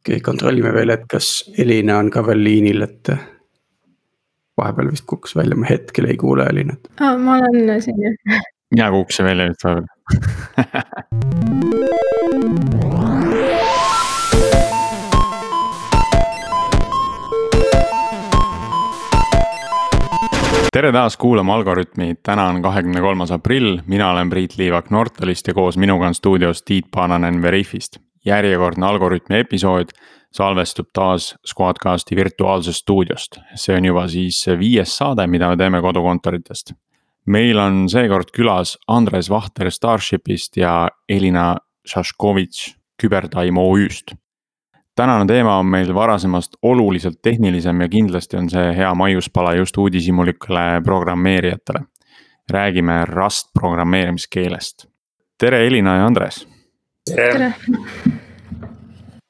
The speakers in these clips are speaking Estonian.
okei okay,, kontrollime veel, et kas Elina on ka veel liinil, et. vahepeal vist kukkus välja, ma hetkel ei kuule Elinat ah,. ma olen siin jah. mina kukkusin välja nüüd vahepeal tere taas kuulama Algorütmi, täna on kahekümne kolmas aprill, mina olen Priit Liivak Nortalist ja koos minuga on stuudios Tiit Paananen Veriffist järjekordne Algorütmi episood salvestub taas Squadcasti virtuaalsest stuudiost. see on juba siis viies saade, mida me teeme kodukontoritest. meil on seekord külas Andres Vahter Starshipist ja Elina Šaškovitš Kübertime OÜ-st. tänane teema on meil varasemast oluliselt tehnilisem ja kindlasti on see hea maiuspala just uudishimulikele programmeerijatele. räägime Rust programmeerimiskeelest. tere, Elina ja Andres tere.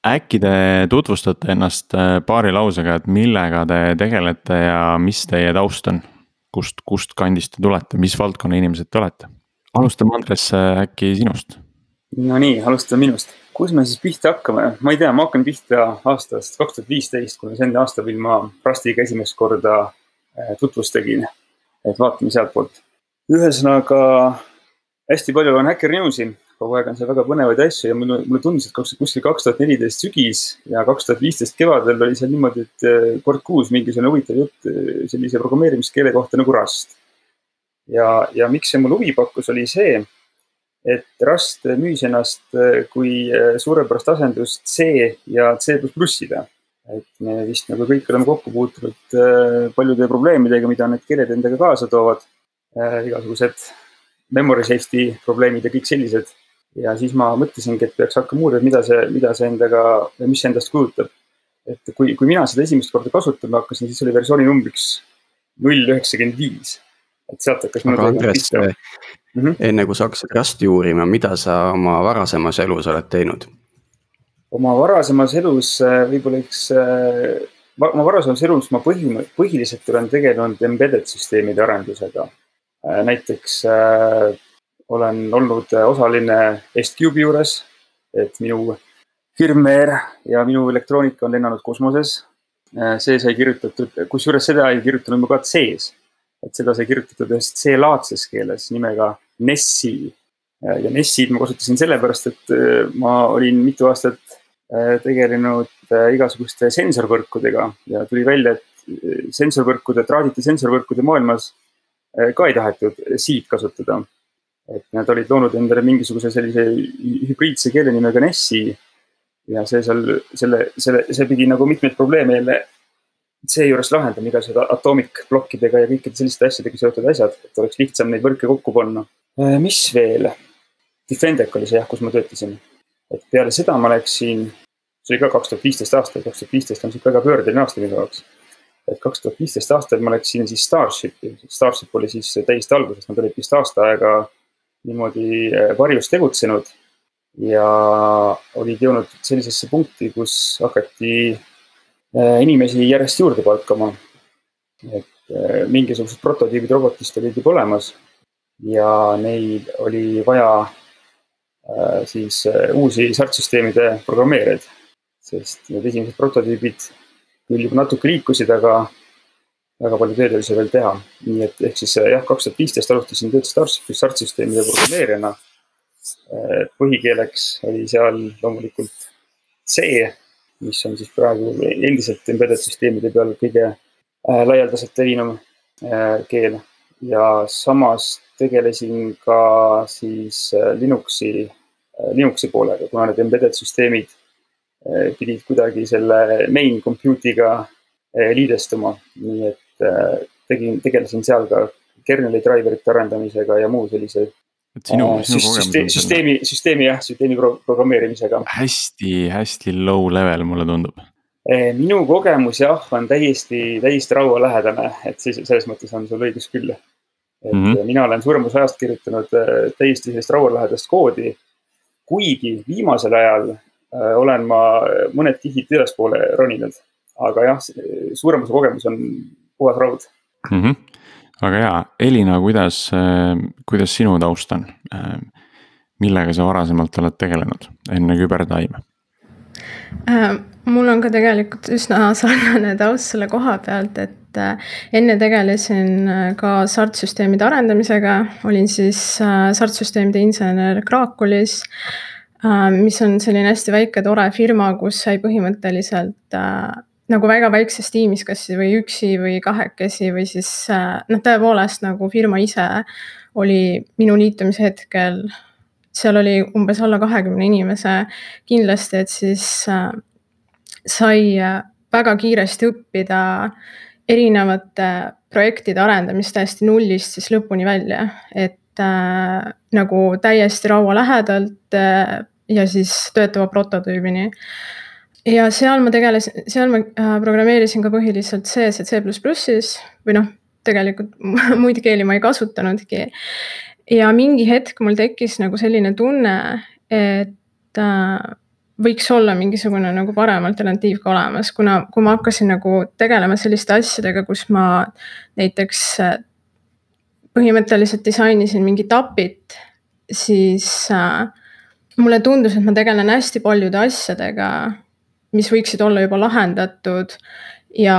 äkki te tutvustate ennast äh, paari lausega, et millega te tegelete ja mis teie taust on? kust, kust kandist te tulete, mis valdkonna inimesed te olete? alustame, Andres, äh, äkki sinust? Nonii, alustame minust. kus me siis pihta hakkame? ma ei tea, ma hakkan pihta aastast kaks tuhat viisteist, kuna sel aastal, mil ma Rustiga esimest korda äh, tutvust tegin. et vaatame sealtpoolt. ühesõnaga hästi palju on Hacker News'i kogu aeg on seal väga põnevaid asju ja mulle, mulle tundus, et kaks, kuskil kaks tuhat neliteist sügis ja kaks tuhat viisteist kevadel oli seal niimoodi, et eh, kord kuus mingisugune huvitav jutt eh, sellise programmeerimiskeele kohta nagu Rust. ja, ja miks see mulle huvi pakkus, oli see, et Rust müüs ennast eh, kui suurepärast asendust C ja C plussile. et me vist nagu kõik oleme kokku puutunud paljude probleemidega, mida need keeled endaga kaasa toovad. igasugused memory safety probleemid ja kõik sellised ja siis ma mõtlesingi, et peaks hakkama uurima, mida see, mida see endaga, mis see endast kujutab. et kui, kui mina seda esimest korda kasutama hakkasin, siis oli versiooni numbriks null üheksakümmend viis. et sealt hakkas. aga Andres, mm -hmm. enne kui sa hakkasid Rusti uurima, mida sa oma varasemas elus oled teinud? oma varasemas elus äh, võib-olla üks, äh, oma varasemas elus ma põhi, põhiliselt olen tegelenud embedded süsteemide arendusega. Äh, näiteks olen olnud äh, osaline S-Cube'i juures, et minu firmware ja minu elektroonika on lennanud kosmoses. Äh, see sai kirjutatud, kusjuures seda ei kirjutanud ma ka C-s, et seda sai kirjutatud ühes C-laadses keeles nimega Nessi. Äh, ja Nessid ma kasutasin sellepärast, et ma olin mitu aastat tegelenud igasuguste sensorvõrkudega ja tuli välja, et sensorvõrkude, traaditi sensorvõrkude maailmas ka ei tahetud C-d kasutada et nad olid loonud endale mingisuguse sellise hübriidse keele nimega Nessi. ja see seal, selle, selle, see pidi nagu mitmeid probleeme jälle seejuures lahendama, igasugused atomic plokkidega ja kõikide selliste asjadega seotud asjad, et oleks lihtsam neid võrke kokku panna. Äh, mis veel? Defendec oli see jah, kus ma töötasin. et peale seda ma läksin, see oli ka kaks tuhat viisteist aastal, kaks tuhat viisteist on sihuke väga pöördeline aasta minu jaoks. et kaks tuhat viisteist aastal ma läksin siis Starshipi, Starship oli siis täiesti alguses, nad olid vist aasta aega niimoodi äh, varjus tegutsenud ja olid jõudnud sellisesse punkti, kus hakati äh, inimesi järjest juurde palkama. et äh, mingisugused prototüübid robotist olid juba olemas ja neil oli vaja siis uusi sartsüsteemide programmeerijaid, sest need esimesed prototüübid küll juba natuke liikusid, aga väga palju tööd oli seal veel teha. nii et ehk siis jah, kaks tuhat viisteist alustasin tööd Starshipis startsüsteemide programmeerijana. Eh, põhikeeleks oli seal loomulikult C, mis on siis praegu endiselt embedded süsteemide peal kõige eh, laialdaselt levinum eh, keel. ja samas tegelesin ka siis Linuxi, Linuxi poolega, kuna need embedded süsteemid pidid kuidagi selle main compute'iga liidestuma, nii et Äh, tegin, tegelesin seal ka kerneli driver'ite arendamisega ja muu sellise. Sinu, äh, sinu süsteemi, süsteemi, süsteemi jah, süsteemi pro programmeerimisega. hästi, hästi low level, mulle tundub. Äh, minu kogemus jah, on täiesti, täiesti raualähedane, et siis selles mõttes on sul õigus küll. et mm -hmm. mina olen suurem osa ajast kirjutanud täiesti sellist raualähedast koodi. kuigi viimasel ajal olen ma mõned kihid ülespoole roninud, aga jah, suurem osa kogemus on puhas raud mm. -hmm. väga hea, Elina, kuidas, äh, kuidas sinu taust on? Äh, millega sa varasemalt oled tegelenud enne kübertaime? Äh, mul on ka tegelikult üsna sarnane taust selle koha pealt, et enne tegelesin ka SART-süsteemide arendamisega, olin siis äh, SART-süsteemide insener Kraakulis, mis on selline hästi väike tore firma, kus sai põhimõtteliselt nagu väga väikses tiimis, kas või üksi või kahekesi või siis noh, tõepoolest nagu firma ise oli minu liitumise hetkel seal oli umbes alla kahekümne inimese kindlasti, et siis sai äh, väga kiiresti õppida erinevate projektide arendamist täiesti nullist siis lõpuni välja, et äh, nagu täiesti raua lähedalt äh, ja siis töötava prototüübini. Ja seal ma tegelesin, seal ma äh, programmeerisin ka põhiliselt C-s ja C++-is või noh, tegelikult muid keeli ma ei kasutanudki. ja mingi hetk mul tekkis nagu selline tunne, et äh, võiks olla mingisugune nagu parem alternatiiv ka olemas, kuna kui ma hakkasin nagu tegelema selliste asjadega, kus ma näiteks äh, põhimõtteliselt disainisin mingit API-t, siis äh, mulle tundus, et ma tegelen hästi paljude asjadega, mis võiksid olla juba lahendatud ja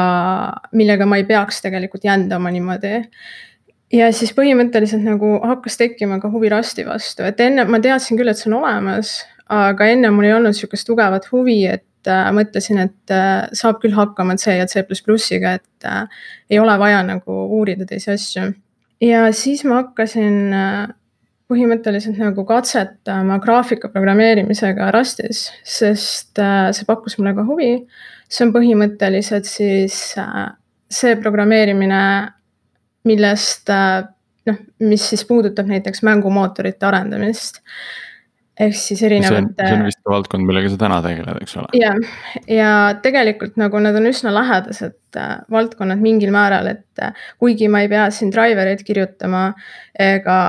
millega ma ei peaks tegelikult jändama niimoodi ja siis põhimõtteliselt nagu hakkas tekkima ka huvi Rasti vastu, et enne ma teadsin küll, et see on olemas, aga enne mul ei olnud sihukest tugevat huvi, et äh, mõtlesin, et äh, saab küll hakkama C ja C++-iga, et äh, ei ole vaja nagu uurida teisi asju. ja siis ma hakkasin äh, põhimõtteliselt nagu katsetama graafika programmeerimisega Rustis, sest äh, see pakkus mulle ka huvi. see on põhimõtteliselt siis äh, see programmeerimine, millest äh, noh, mis siis puudutab näiteks mängumootorite arendamist ehk siis erinevate. see on vist valdkond, millega sa täna tegeled, eks ole? jah, ja tegelikult nagu nad on üsna lähedased äh, valdkonnad mingil määral, et äh, kuigi ma ei pea siin driver eid kirjutama ega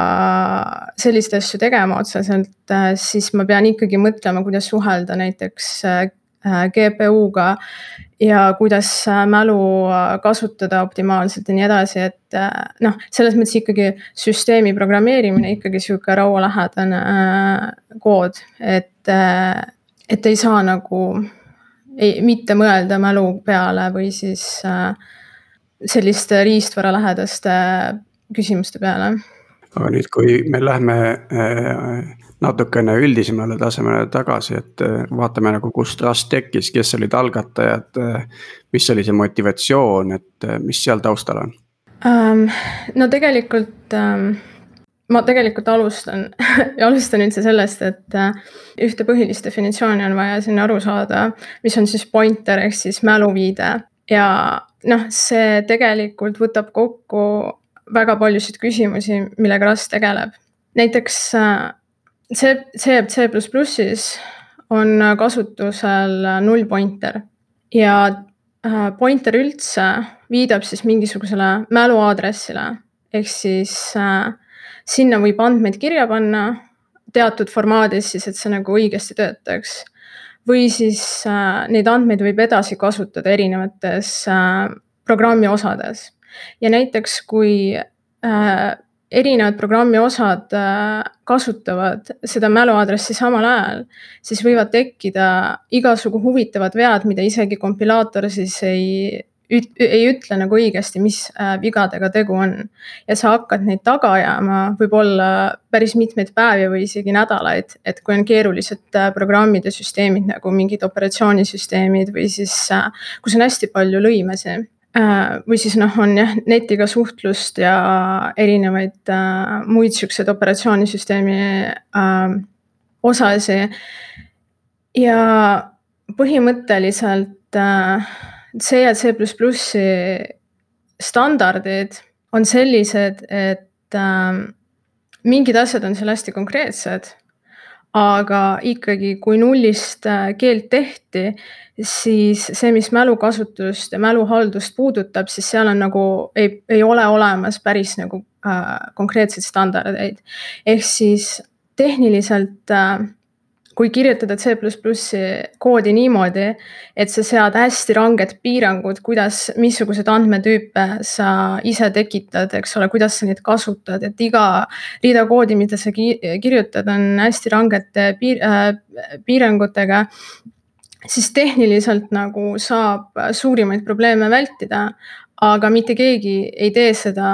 selliseid asju tegema otseselt, äh, siis ma pean ikkagi mõtlema, kuidas suhelda näiteks GPU-ga ja kuidas äh, mälu äh, kasutada optimaalselt ja nii edasi, et äh, noh, selles mõttes ikkagi süsteemi programmeerimine ikkagi sihuke raualähedane kood, et, et ei saa nagu ei, mitte mõelda mälu peale või siis selliste riistvara lähedaste küsimuste peale. aga nüüd, kui me läheme natukene üldisemale tasemele tagasi, et äh, vaatame nagu, kust Rust tekkis, kes olid algatajad. Äh, mis oli see motivatsioon, et äh, mis seal taustal on um,? no tegelikult um, ma tegelikult alustan alustan üldse sellest, et ühte põhilist definitsiooni on vaja siin aru saada, mis on siis pointer ehk siis mäluviide ja noh, see tegelikult võtab kokku väga paljusid küsimusi, millega Rust tegeleb. näiteks C, C, C++-is on kasutusel null pointer ja äh, pointer üldse viidab siis mingisugusele mäluaadressile ehk siis äh, sinna võib andmeid kirja panna teatud formaadis siis, et see nagu õigesti töötaks. või siis äh, neid andmeid võib edasi kasutada erinevates äh, programmi osades ja näiteks kui äh, erinevad programmi osad äh, kasutavad seda mäluaadressi samal ajal, siis võivad tekkida igasugu huvitavad vead, mida isegi kompilaator siis ei, ei ütle nagu õigesti, mis äh, vigadega tegu on. ja sa hakkad neid taga ajama võib-olla päris mitmeid päevi või isegi nädalaid, et kui on keerulised äh, programmid ja süsteemid nagu mingid operatsioonisüsteemid või siis kus on hästi palju lõimesid Äh, või siis noh, on jah, netiga suhtlust ja erinevaid äh, muid siukseid operatsioonisüsteemi äh, osasi. ja põhimõtteliselt äh, C ja C standardid on sellised, et äh, mingid asjad on seal hästi konkreetsed aga ikkagi, kui nullist äh, keelt tehti, siis see, mis mälukasutust ja mäluhaldust puudutab, siis seal on nagu ei, ei ole olemas päris nagu äh, konkreetseid standardeid. ehk siis tehniliselt äh, kui kirjutada C koodi niimoodi, et sa sead hästi ranged piirangud, kuidas, missuguseid andmetüüpe sa ise tekitad, eks ole, kuidas sa neid kasutad, et iga rida koodi, mida sa kirjutad, on hästi rangete piir, äh, piirangutega siis tehniliselt nagu saab suurimaid probleeme vältida, aga mitte keegi ei tee seda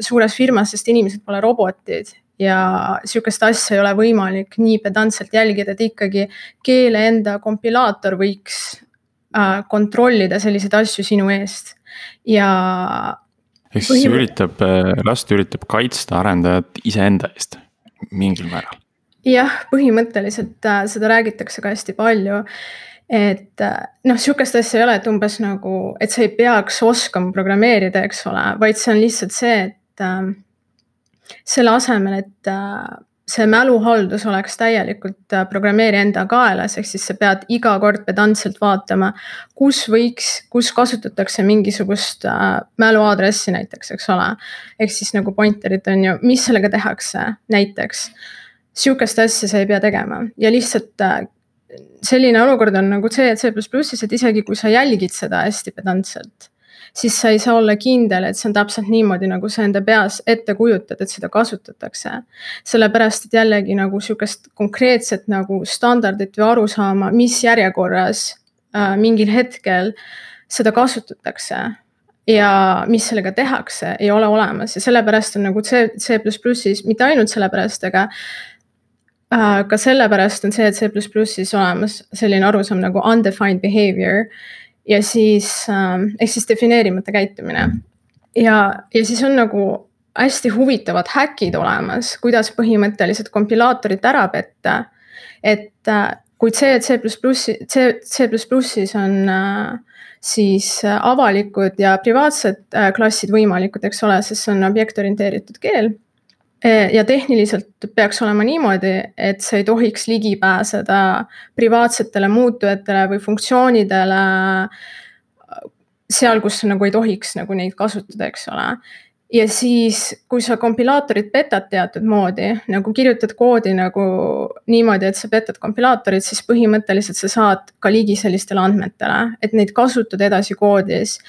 suures firmas, sest inimesed pole robotid ja sihukest asja ei ole võimalik nii pedantselt jälgida, et ikkagi keele enda kompilaator võiks äh, kontrollida selliseid asju sinu eest ja. ehk siis põhim... üritab, äh, Rust üritab kaitsta arendajat iseenda eest mingil määral. jah, põhimõtteliselt äh, seda räägitakse ka hästi palju et äh, noh, sihukest asja ei ole, et umbes nagu, et sa ei peaks oskama programmeerida, eks ole, vaid see on lihtsalt see, et äh, selle asemel, et äh, see mäluhaldus oleks täielikult äh, programmeerija enda kaelas, ehk siis sa pead iga kord pedantselt vaatama, kus võiks, kus kasutatakse mingisugust äh, mäluaadressi näiteks, eks ole. ehk siis nagu pointerit on ju, mis sellega tehakse näiteks. sihukest asja sa ei pea tegema ja lihtsalt selline olukord on nagu C ja C++-is, et isegi kui sa jälgid seda hästi pedantselt, siis sa ei saa olla kindel, et see on täpselt niimoodi, nagu sa enda peas ette kujutad, et seda kasutatakse. sellepärast, et jällegi nagu sihukest konkreetset nagu standardit või arusaama, mis järjekorras äh, mingil hetkel seda kasutatakse ja mis sellega tehakse, ei ole olemas ja sellepärast on nagu C, C++-is, mitte ainult sellepärast, aga Äh, ka sellepärast on see, et C++-is olemas selline arusaam nagu undefined behavior ja siis ähm, ehk siis defineerimata käitumine. ja, ja siis on nagu hästi huvitavad häkid olemas, kuidas põhimõtteliselt kompilaatorit ära petta. et äh, kui C, C++, C, C++-is on äh, siis avalikud ja privaatsed klassid võimalikud, eks ole, sest see on objektorienteeritud keel ja tehniliselt peaks olema niimoodi, et sa ei tohiks ligi pääseda privaatsetele muutujatele või funktsioonidele. seal, kus nagu ei tohiks nagu neid kasutada, eks ole. ja siis, kui sa kompilaatorit petad teatud moodi, nagu kirjutad koodi nagu niimoodi, et sa petad kompilaatorit, siis põhimõtteliselt sa saad ka ligi sellistele andmetele, et neid kasutada edasi koodis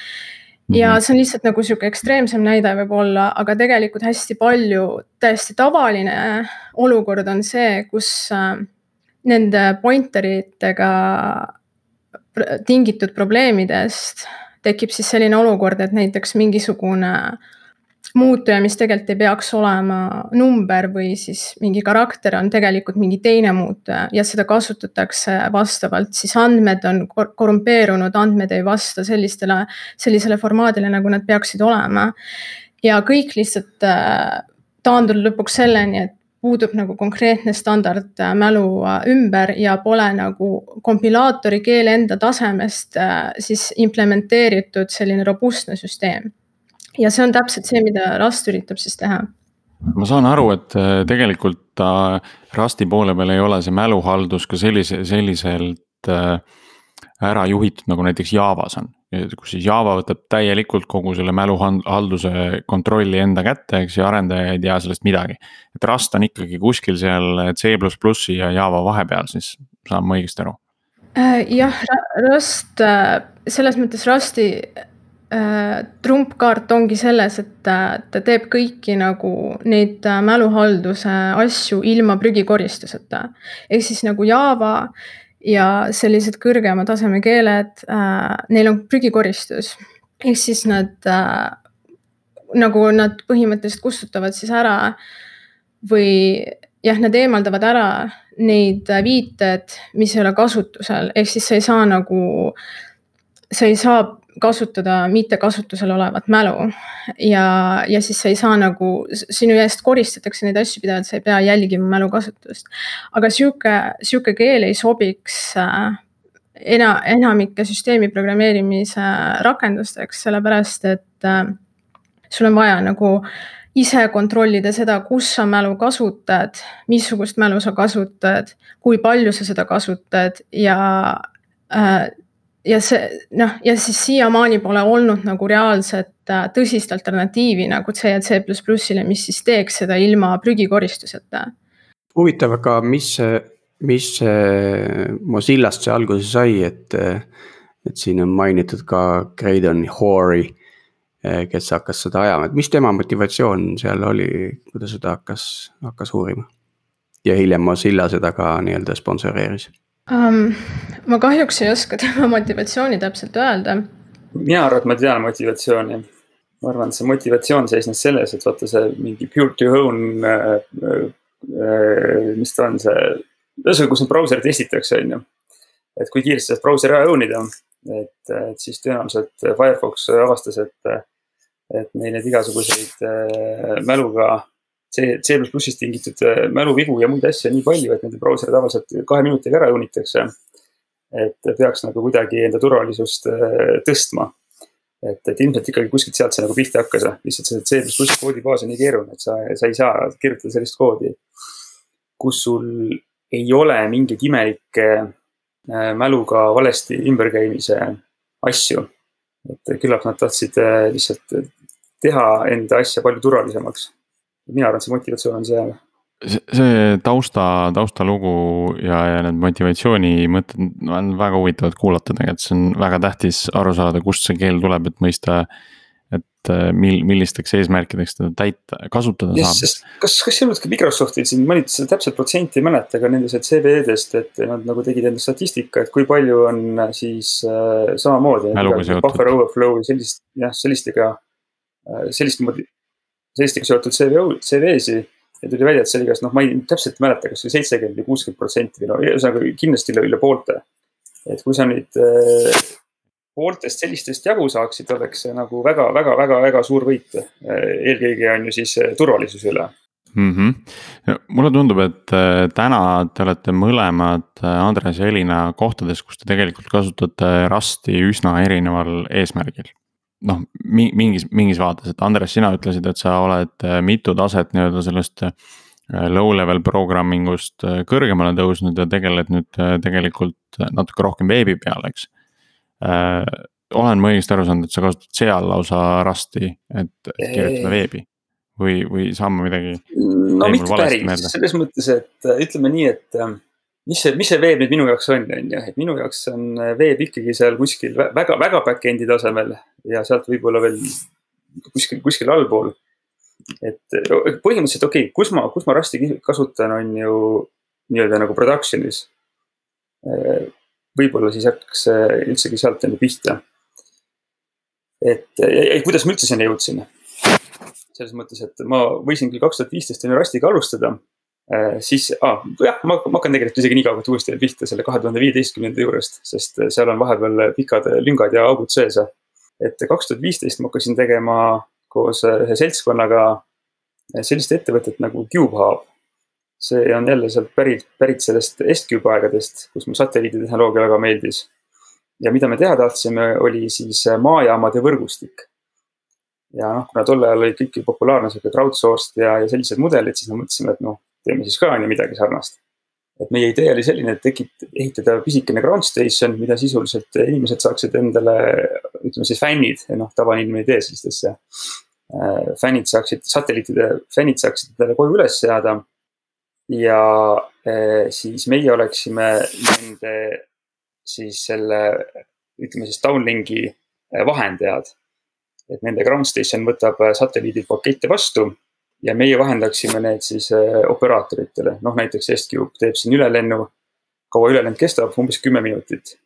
ja mhm. see on lihtsalt nagu sihuke ekstreemsem näide võib-olla, aga tegelikult hästi palju täiesti tavaline olukord on see, kus äh, nende pointeritega tingitud probleemidest tekib siis selline olukord, et näiteks mingisugune muutuja, mis tegelikult ei peaks olema number või siis mingi karakter, on tegelikult mingi teine muutuja ja seda kasutatakse vastavalt, siis andmed on korrumpeerunud, andmed ei vasta sellistele, sellisele formaadile, nagu nad peaksid olema. ja kõik lihtsalt äh, taandub lõpuks selleni, et puudub nagu konkreetne standard äh, mälu äh, ümber ja pole nagu kompilaatori keele enda tasemest siis implementeeritud selline robustne süsteem ja see on täpselt see, mida Rust üritab siis teha. ma saan aru, et äh, tegelikult ta Rusti poole peal ei ole see mäluhaldus ka sellise, selliselt äh, ära juhitud, nagu näiteks Javas on. kus siis Java võtab täielikult kogu selle mäluhalduse kontrolli enda kätte, eks ju, arendaja ei tea sellest midagi. et Rust on ikkagi kuskil seal C ja Java vahepeal, siis saan ma õigesti aru? Äh, jah, Rust, selles mõttes Rusti trumpkaart ongi selles, et ta teeb kõiki nagu neid äh, mäluhalduse asju ilma prügikoristuseta. ehk siis nagu Java ja sellised kõrgema taseme keeled äh,, neil on prügikoristus. ehk siis nad äh, nagu nad põhimõtteliselt kustutavad siis ära või jah, nad eemaldavad ära neid viited, mis ei ole kasutusel, ehk siis sa ei saa nagu, sa ei saa kasutada mittekasutusel olevat mälu. ja, ja siis sa ei saa nagu, sinu eest koristatakse neid asju pidevalt, sa ei pea jälgima mälu kasutust. aga sihuke, sihuke keel ei sobiks äh, ena-, enamike süsteemi programmeerimise rakendusteks, sellepärast et äh, sul on vaja nagu ise kontrollida seda, kus sa mälu kasutad, missugust mälu sa kasutad, kui palju sa seda kasutad ja äh, ja see noh, ja siis siiamaani pole olnud nagu reaalset äh, tõsist alternatiivi nagu C ja C++-ile, mis siis teeks seda ilma prügikoristuseta. huvitav, aga mis mis Mozillast see alguse sai, et, et siin on mainitud ka Graydon Hoari, kes hakkas seda ajama, et mis tema motivatsioon seal oli, kui ta seda hakkas, hakkas uurima? ja hiljem Mozilla seda ka nii-öelda sponsoreeris um,? ma kahjuks ei oska tema motivatsiooni täpselt öelda. mina arvan, et ma tean motivatsiooni. ma arvan, et see motivatsioon seisnes selles, et vaata see mingi pure to own äh,, äh, mis ta on see, ühesõnaga, kus need brauserid testitakse, on ju. et kui kiiresti saab brauseri ära own ida, et, et siis tõenäoliselt Firefox avastas, et, et neil neid igasuguseid äh, mäluga C, C++-ist tingitud äh, mäluvigu ja muid asju nii palju, et nende brauser tavaliselt kahe minutiga ära õunitakse. et peaks nagu kuidagi enda turvalisust äh, tõstma. et, et ilmselt ikkagi kuskilt sealt see nagu pihta hakkas, lihtsalt see C++ koodibaas on nii keeruline, et sa, sa ei saa kirjutada sellist koodi, kus sul ei ole mingeid imelikke äh, mäluga valesti ümberkäimise asju. et küllap nad tahtsid lihtsalt teha enda asja palju turvalisemaks mina arvan, et see motivatsioon on seal. see tausta, taustalugu ja, ja need motivatsiooni mõtted on väga huvitavad kuulata tegelikult, see on väga tähtis aru saada, kust see keel tuleb, et mõista. et äh, mil-, millisteks eesmärkideks teda täita, kasutada yes, saab. kas, kas ei olnud ka Microsoftil siin, ma nüüd seda täpset protsenti ei mäleta, aga nendest CV-dest, et nad nagu tegid enda statistika, et kui palju on äh, siis äh, samamoodi. Buffer overflow ja sellist, jah, sellistega, äh, sellist moodi sellistega seotud CV, CV-si ja tuli välja, et see oli kas noh, ma ei täpselt ei mäleta, kas oli seitsekümmend või kuuskümmend protsenti või no ühesõnaga kindlasti üle, üle poolte. et kui sa nüüd äh, pooltest sellistest jagu saaksid, oleks see nagu väga-väga-väga-väga suur võit. eelkõige on ju siis äh, turvalisuse üle mm. -hmm. mulle tundub, et äh, täna te olete mõlemad, äh, Andres ja Elina, kohtades, kus te tegelikult kasutate Rusti üsna erineval eesmärgil noh, mingis, mingis vaates, et Andres, sina ütlesid, et sa oled äh, mitu taset nii-öelda sellest äh, low level programming ust äh, kõrgemale tõusnud ja tegeled nüüd tegelikult natuke rohkem veebi peal, eks. olen ma õigesti aru saanud, et sa kasutad seal lausa Rusti, et kirjutada veebi või, või saan ma midagi? no mitte päris, selles mõttes, et ütleme nii, et mis see, mis see veeb nüüd minu jaoks on, on ju, et minu jaoks on äh, veeb ikkagi seal kuskil väga, väga back-end'i tasemel ja sealt võib-olla veel kuskil, kuskil allpool. et põhimõtteliselt okei okay,, kus ma, kus ma Rusti kasutan, on ju nii-öelda nagu production'is. Äh, võib-olla siis hakkaks üldsegi sealt enne pihta. et ja, ja kuidas ma üldse sinna jõudsin? selles mõttes, et ma võisin küll kaks tuhat viisteist enne Rustiga alustada Äh, siis ah,, jah, ma, ma hakkan tegelikult isegi nii kaugelt uuesti pihta selle kahe tuhande viieteistkümnenda juurest, sest äh, seal on vahepeal pikad lüngad ja augud sees. et kaks tuhat viisteist ma hakkasin tegema koos äh, ühe seltskonnaga sellist ettevõtet nagu CubeHub. see on jälle sealt pärit, pärit sellest S-Cube aegadest, kus mulle satelliiditehnoloogia väga meeldis. ja mida me teha tahtsime, oli siis maajaamade võrgustik ja noh, kuna tol ajal oli kõik populaarne sihuke crowdsourced ja, ja sellised mudelid, siis me mõtlesime, et noh, teeme siis ka on ju midagi sarnast. et meie idee oli selline, et tekit-, ehitada pisikene ground station, mida sisuliselt inimesed saaksid endale, ütleme siis fännid, noh, tavainimene ei tee sellist asja. Äh, fännid saaksid, satelliitide fännid saaksid endale koju üles seada. ja äh, siis meie oleksime nende siis selle, ütleme siis downlink'i äh, vahendajad. et nende ground station võtab satelliidid pakette vastu ja meie vahendaksime need siis äh, operaatoritele, noh näiteks S-Cube teeb siin ülelennu. kaua ülelend kestab, umbes kümme minutit.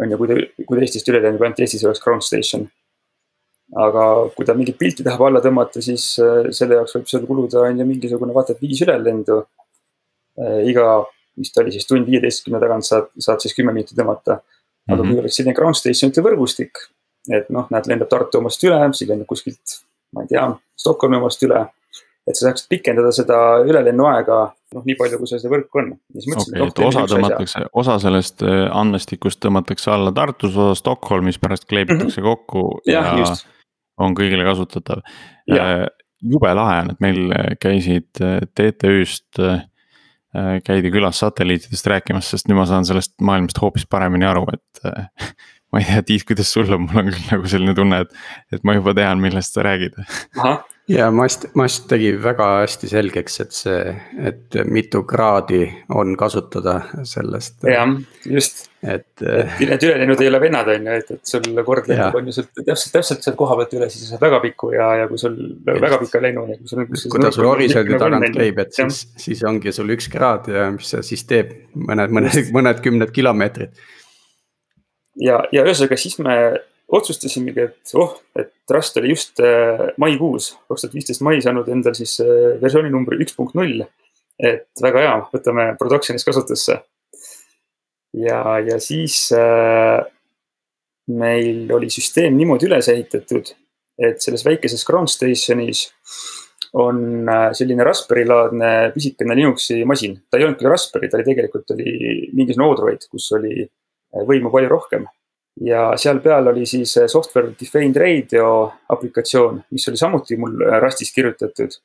on ju, kui ta, kui ta Eestist üle lendab, ainult Eestis oleks ground station. aga kui ta mingit pilti tahab alla tõmmata, siis äh, selle jaoks võib seal kuluda on ju mingisugune vaata et viis ülelendu. Äh, iga, mis ta oli siis tund viieteistkümne tagant saad, saad siis kümme minutit tõmmata. aga mm -hmm. kui oleks selline ground station'ite võrgustik, et noh, näed, lendab Tartu omast üle, siis lendab kuskilt, ma ei tea, Stockholmi omast üle et sa saaksid pikendada seda ülelennuaega noh, nii palju, kui sul seda võrku on. okei, et osa tõmmatakse, osa sellest äh, andmestikust tõmmatakse alla Tartus, osa Stockholmis, pärast kleebitakse mm -hmm. kokku ja, ja just. on kõigile kasutatav. Äh, jube lahe on, et meil käisid äh, TTÜ-st käidi külas satelliitidest rääkimas, sest nüüd ma saan sellest maailmast hoopis paremini aru, et ma ei tea, Tiit, kuidas sul on, mul on küll nagu selline tunne, et, et ma juba tean, millest sa räägid. ahah ja Mast, Mast tegi väga hästi selgeks, et see, et mitu kraadi on kasutada sellest. jah, just. et. Need ülejäänud ei ole vennad, on ju, et, et sul kord lennub, on ju, sul täpselt, täpselt sealt koha pealt üle, siis sa saad väga pikku ja, ja kui sul just. väga pika lennu. kui ta sul horisondi tagant käib, et siis, siis ongi sul üks kraad ja mis see siis teeb, mõned, mõned, mõned kümned kilomeetrid. ja, ja ühesõnaga siis me otsustasimegi, et oh, et Rust oli just äh, maikuus, kaks tuhat viisteist mai saanud endal siis äh, versiooni numbri üks punkt null. et väga hea, võtame production'is kasutusse. ja, ja siis äh, meil oli süsteem niimoodi üles ehitatud, et selles väikeses ground station'is on äh, selline Raspberry-laadne pisikene Linuxi masin. ta ei olnud küll Raspberry, ta oli tegelikult oli mingisugune Odroid, kus oli võimu palju rohkem ja seal peal oli siis eh, software defined radio aplikatsioon, mis oli samuti mul eh, Rustis kirjutatud.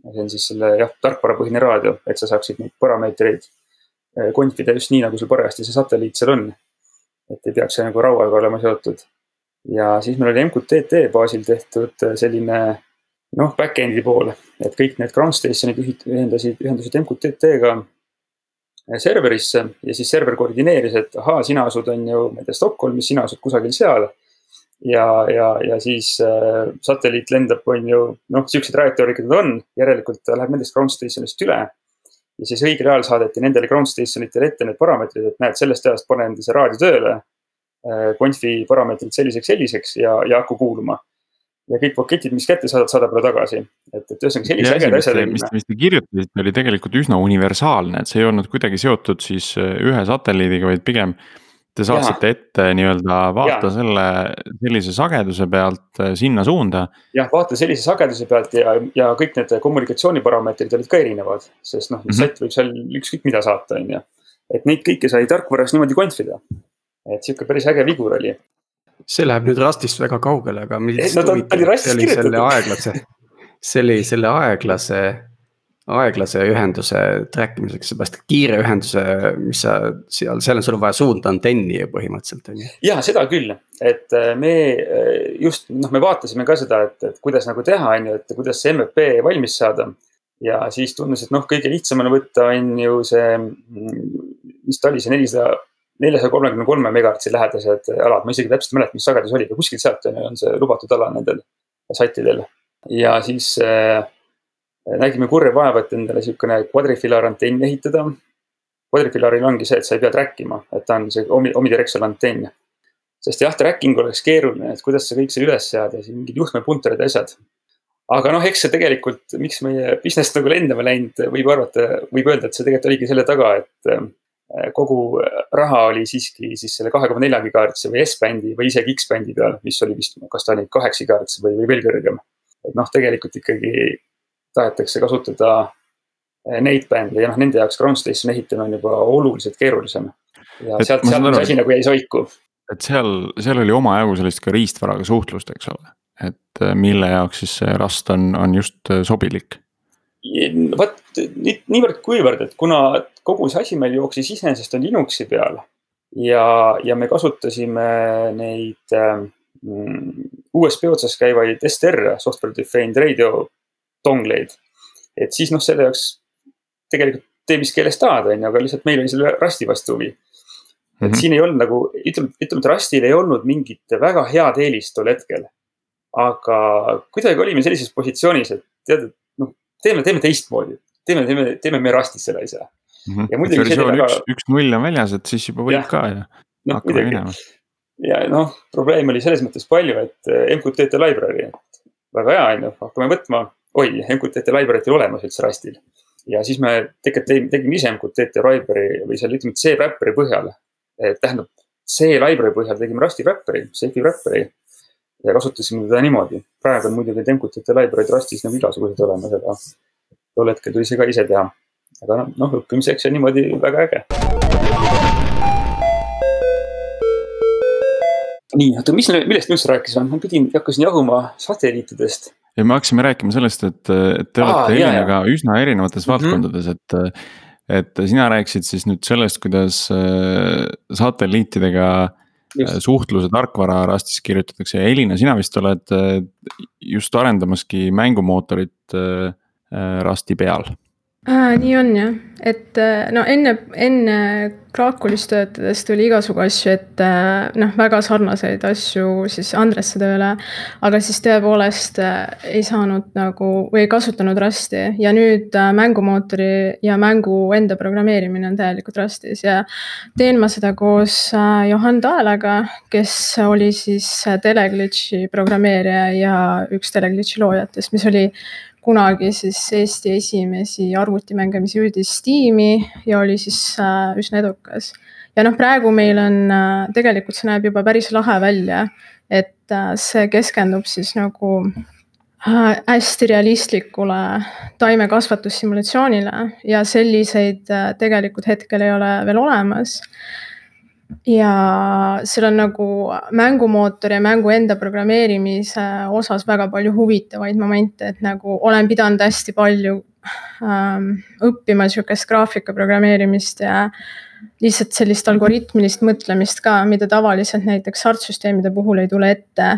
see on siis selle jah, tarkvarapõhine raadio, et sa saaksid neid parameetreid konfida eh, just nii, nagu sul parajasti see satelliit seal on. et ei peaks see nagu rauaga olema seotud. ja siis meil oli MQTT baasil tehtud selline noh, back-end'i pool, et kõik need ground station'id ühendasid, ühendasid MQTT-ga serverisse ja siis server koordineeris, et ahaa, sina asud, on ju, ma ei tea, Stockholmis, sina asud kusagil seal. ja, ja, ja siis äh, satelliit lendab, on ju, noh, siukseid trajektoorid nad on, järelikult ta läheb nendest ground station'ist üle. ja siis õigel ajal saadeti nendele ground station itele ette need parameetrid, et näed, sellest ajast pane enda see raadio tööle äh,. Confi parameetrid selliseks, selliseks ja, ja hakku kuuluma ja kõik paketid, mis kätte saadad, saadab mulle tagasi. et, et ühesõnaga sellise ägeda asja tegime. mis, mis te kirjutasite, oli tegelikult üsna universaalne, et see ei olnud kuidagi seotud siis äh, ühe satelliidiga, vaid pigem. Te saatsite ja. ette nii-öelda vaata ja. selle, sellise sageduse pealt äh, sinna suunda. jah, vaata sellise sageduse pealt ja, ja kõik need kommunikatsiooniparameetrid olid ka erinevad, sest noh mm -hmm., sat võib seal ükskõik mida saata, on ju. et neid kõiki sai tarkvaras niimoodi konfida. et sihuke päris äge vigur oli see läheb nüüd Rustist väga kaugele, aga. no ta, ta oli Rustis kirjutatud. aeglase, see oli selle aeglase, aeglase ühenduse track imiseks, seepärast et kiire ühenduse, mis sa seal, seal on sul vaja suunda antenni ju põhimõtteliselt on ju. ja seda küll, et äh, me äh, just noh, me vaatasime ka seda, et, et kuidas nagu teha, on ju, et kuidas see MVP valmis saada ja siis tundus, et noh, kõige lihtsam on võtta, on ju see, mm, mis ta oli, see nelisada neljasaja kolmekümne kolme megahertsi lähedased alad, ma isegi täpselt ei mäleta, mis sagedus oli, aga kuskilt sealt on, on see lubatud ala nendel satidel. ja siis äh, nägime kurja vaeva, et endale sihukene quadrifilar antenn ehitada. Quadrifilaril ongi see, et sa ei pea track ima, et ta on see omi, omidirectional antenn. sest jah, tracking oleks keeruline, et kuidas sa kõik selle üles seada, siin mingid juhtmepunterid ja asjad. aga noh, eks see tegelikult, miks meie business nagu lendama läinud, võib arvata, võib öelda, et see tegelikult oligi selle taga, et kogu äh, raha oli siiski siis selle kahe koma nelja gigahertsi või S-bändi või isegi X-bändi peal, mis oli vist, kas ta oli kaheksa gigahertsi või, või veel kõrgem. et noh, tegelikult ikkagi tahetakse kasutada äh, neid bände ja noh, nende jaoks ground station ehitamine on juba oluliselt keerulisem. ja et sealt, sealt see asi nagu jäi soiku. et seal, seal oli omajagu sellist ka riistvaraga suhtlust, eks ole, et mille jaoks siis see Rust on, on just sobilik vot niivõrd-kuivõrd, et kuna kogu see asi meil jooksis iseenesest on Linuxi peal ja, ja me kasutasime neid mm, USB otsas käivaid STR, software defined radio dongleid. et siis noh, selle jaoks tegelikult tee mis keeles tahad, on ju, aga lihtsalt meil oli selle Rusti vastu huvi. et mm -hmm. siin ei olnud nagu, ütleme, ütleme, et Rustil ei olnud mingit väga head eelist tol hetkel. aga kuidagi olime sellises positsioonis, et tead, et teeme, teeme teistmoodi, teeme, teeme, teeme me Rustis selle asja mm. -hmm. ja muidugi. versioon üks üks null on väljas, et siis juba võib ja. ka ja no, hakkame minema. ja noh, probleeme oli selles mõttes palju, et eh, MQTT library, väga hea, on ju, hakkame võtma. oi, MQTT library't ei ole olemas üldse Rustil. ja siis me tegelikult tegime ise MQTT library või seal ütleme, C-Wrapperi põhjal. tähendab, C-library põhjal tegime Rusti wrapper'i, Safe'i wrapper'i ja kasutasime teda niimoodi. praegu on muidugi template library'd Rustis nagu igasugused olemas, aga tol hetkel tuli see ka ise teha. aga noh, noh õppimiseks on niimoodi väga äge. nii, oota, mis, millest me üldse rääkisime, ma pidin, hakkasin jahuma satelliitidest. ja me hakkasime rääkima sellest, et, et te olete Heleniga üsna erinevates mm -hmm. valdkondades, et et sina rääkisid siis nüüd sellest, kuidas äh, satelliitidega. Suhtluse tarkvara Rustis kirjutatakse. Ja Elina, sina vist oled just arendamaski mängumootorit Rusti peal Äh, nii on jah, et äh, no enne, enne Kraakulis töötades tuli igasugu asju ette, noh, väga sarnaseid asju siis Andresse tööle. aga siis tõepoolest äh, ei saanud nagu või ei kasutanud Rusti ja nüüd äh, mängumootori ja mängu enda programmeerimine on täielikult Rustis ja teen ma seda koos äh, Johan Taelaga, kes oli siis äh, Teleglitchi programmeerija ja üks Teleglitchi loojatest, mis oli kunagi siis Eesti esimesi arvutimängimise üüdistiimi ja oli siis äh, üsna edukas. ja noh, praegu meil on äh,, tegelikult see näeb juba päris lahe välja, et äh, see keskendub siis nagu hästi realistlikule taimekasvatussimulatsioonile ja selliseid tegelikult hetkel ei ole veel olemas ja seal on nagu mängumootori ja mängu enda programmeerimise osas väga palju huvitavaid momente, et nagu olen pidanud hästi palju ähm, õppima sihukest graafika programmeerimist ja lihtsalt sellist algoritmilist mõtlemist ka, mida tavaliselt näiteks artsüsteemide puhul ei tule ette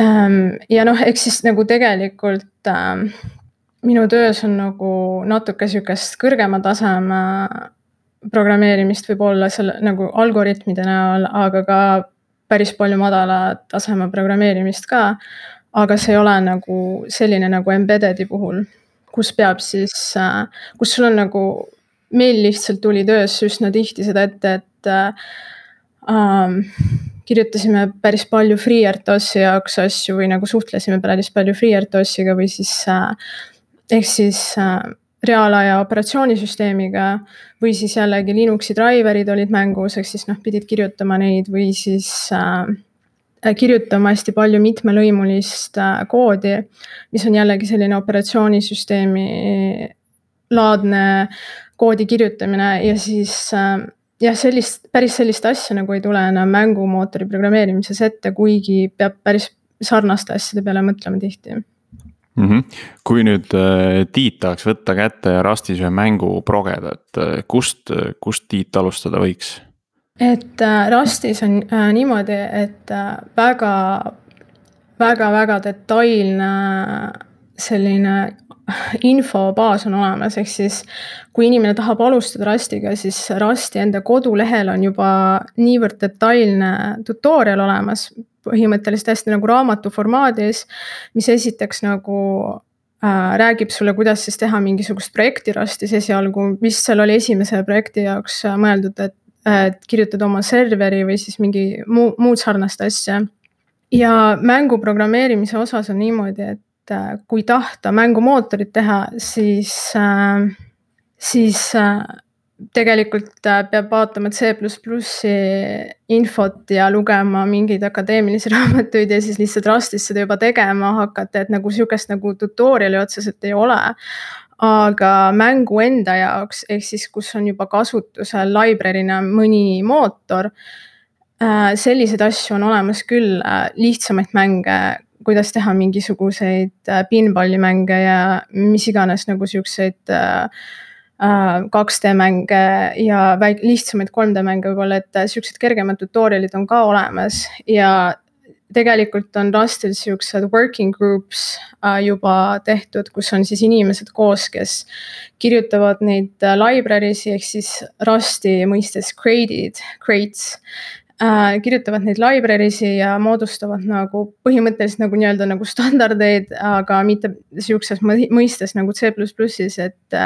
ähm,. ja noh, eks siis nagu tegelikult ähm, minu töös on nagu natuke sihukest kõrgema taseme programmeerimist võib-olla selle nagu algoritmide näol, aga ka päris palju madala taseme programmeerimist ka. aga see ei ole nagu selline nagu embedded'i puhul, kus peab siis, kus sul on nagu, meil lihtsalt tuli töös üsna tihti seda ette, et ähm, kirjutasime päris palju FreeRTOS-i jaoks asju või nagu suhtlesime päris palju FreeRTOS-iga või siis äh, ehk siis äh, reaalaja operatsioonisüsteemiga või siis jällegi Linuxi driver'id olid mängus, ehk siis noh, pidid kirjutama neid või siis äh, kirjutama hästi palju mitmelõimulist äh, koodi, mis on jällegi selline operatsioonisüsteemi laadne koodi kirjutamine ja siis äh, jah, sellist, päris sellist asja nagu ei tule enam mängumootori programmeerimises ette, kuigi peab päris sarnaste asjade peale mõtlema tihti mm. -hmm. kui nüüd äh, Tiit tahaks võtta kätte ja Rustis ühe mängu progeda, et äh, kust, kust Tiit alustada võiks? et äh, Rustis on niimoodi, et väga, väga, väga detailne selline infobaas on olemas, ehk siis kui inimene tahab alustada Rustiga, siis Rusti enda kodulehel on juba niivõrd detailne tutorial olemas, põhimõtteliselt hästi nagu raamatu formaadis, mis esiteks nagu äh, räägib sulle, kuidas siis teha mingisugust projekti Rustis esialgu, mis seal oli esimese projekti jaoks äh, mõeldud, et, et kirjutada oma serveri või siis mingi muu, muud sarnast asja. ja mängu programmeerimise osas on niimoodi, et äh, kui tahta mängumootorit teha, siis äh,, siis äh, tegelikult äh, peab vaatama C++-i infot ja lugema mingeid akadeemilisi raamatuid ja siis lihtsalt Rustis seda juba tegema hakata, et nagu sihukest nagu tutorial'i otseselt ei ole. aga mängu enda jaoks, ehk siis, kus on juba kasutusel library'na mõni mootor. Äh, selliseid asju on olemas küll, äh, lihtsamaid mänge, kuidas teha mingisuguseid pinballi mänge ja mis iganes nagu siukseid äh, 2D äh, mänge ja väik-, lihtsamaid 3D mänge võib-olla, et äh, siuksed kergemad tutorial'id on ka olemas. Ja tegelikult on Rustil siuksed working groups äh, juba tehtud, kus on siis inimesed koos, kes kirjutavad neid library si ehk siis Rusti mõistes crate'id, crates. Kirjutavad neid library si ja moodustavad nagu põhimõtteliselt nagu nii-öelda nagu standardeid, aga mitte siukses mõistes nagu C++-is, et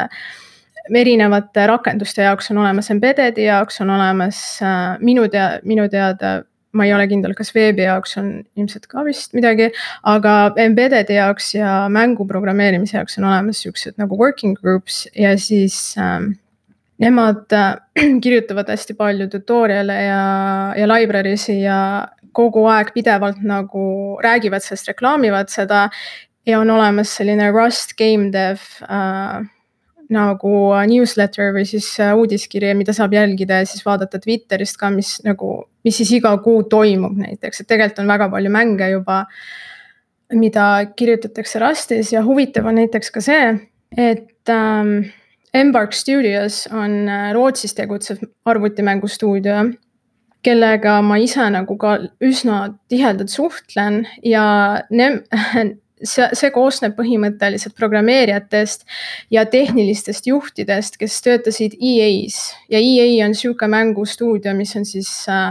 erinevate rakenduste jaoks on olemas embedded'i jaoks on olemas äh, minu tea-, minu teada ma ei ole kindel, kas veebi jaoks on ilmselt ka vist midagi, aga embedded'i jaoks ja mängu programmeerimise jaoks on olemas siuksed nagu working groups ja siis äh, nemad äh, kirjutavad hästi palju tutorial'e ja, ja library'si ja kogu aeg pidevalt nagu räägivad sellest, reklaamivad seda. ja on olemas selline Rust game dev äh, nagu newsletter või siis äh, uudiskiri, mida saab jälgida ja siis vaadata Twitterist ka, mis nagu, mis siis iga kuu toimub näiteks, et tegelikult on väga palju mänge juba. mida kirjutatakse Rustis ja huvitav on näiteks ka see, et ähm, Embark Studios on äh, Rootsis tegutsev arvutimängustuudio kellega ma ise nagu ka üsna tihedalt suhtlen ja ne-, see, see koosneb põhimõtteliselt programmeerijatest ja tehnilistest juhtidest, kes töötasid EA-s ja EA on sihuke mängustuudio, mis on siis äh,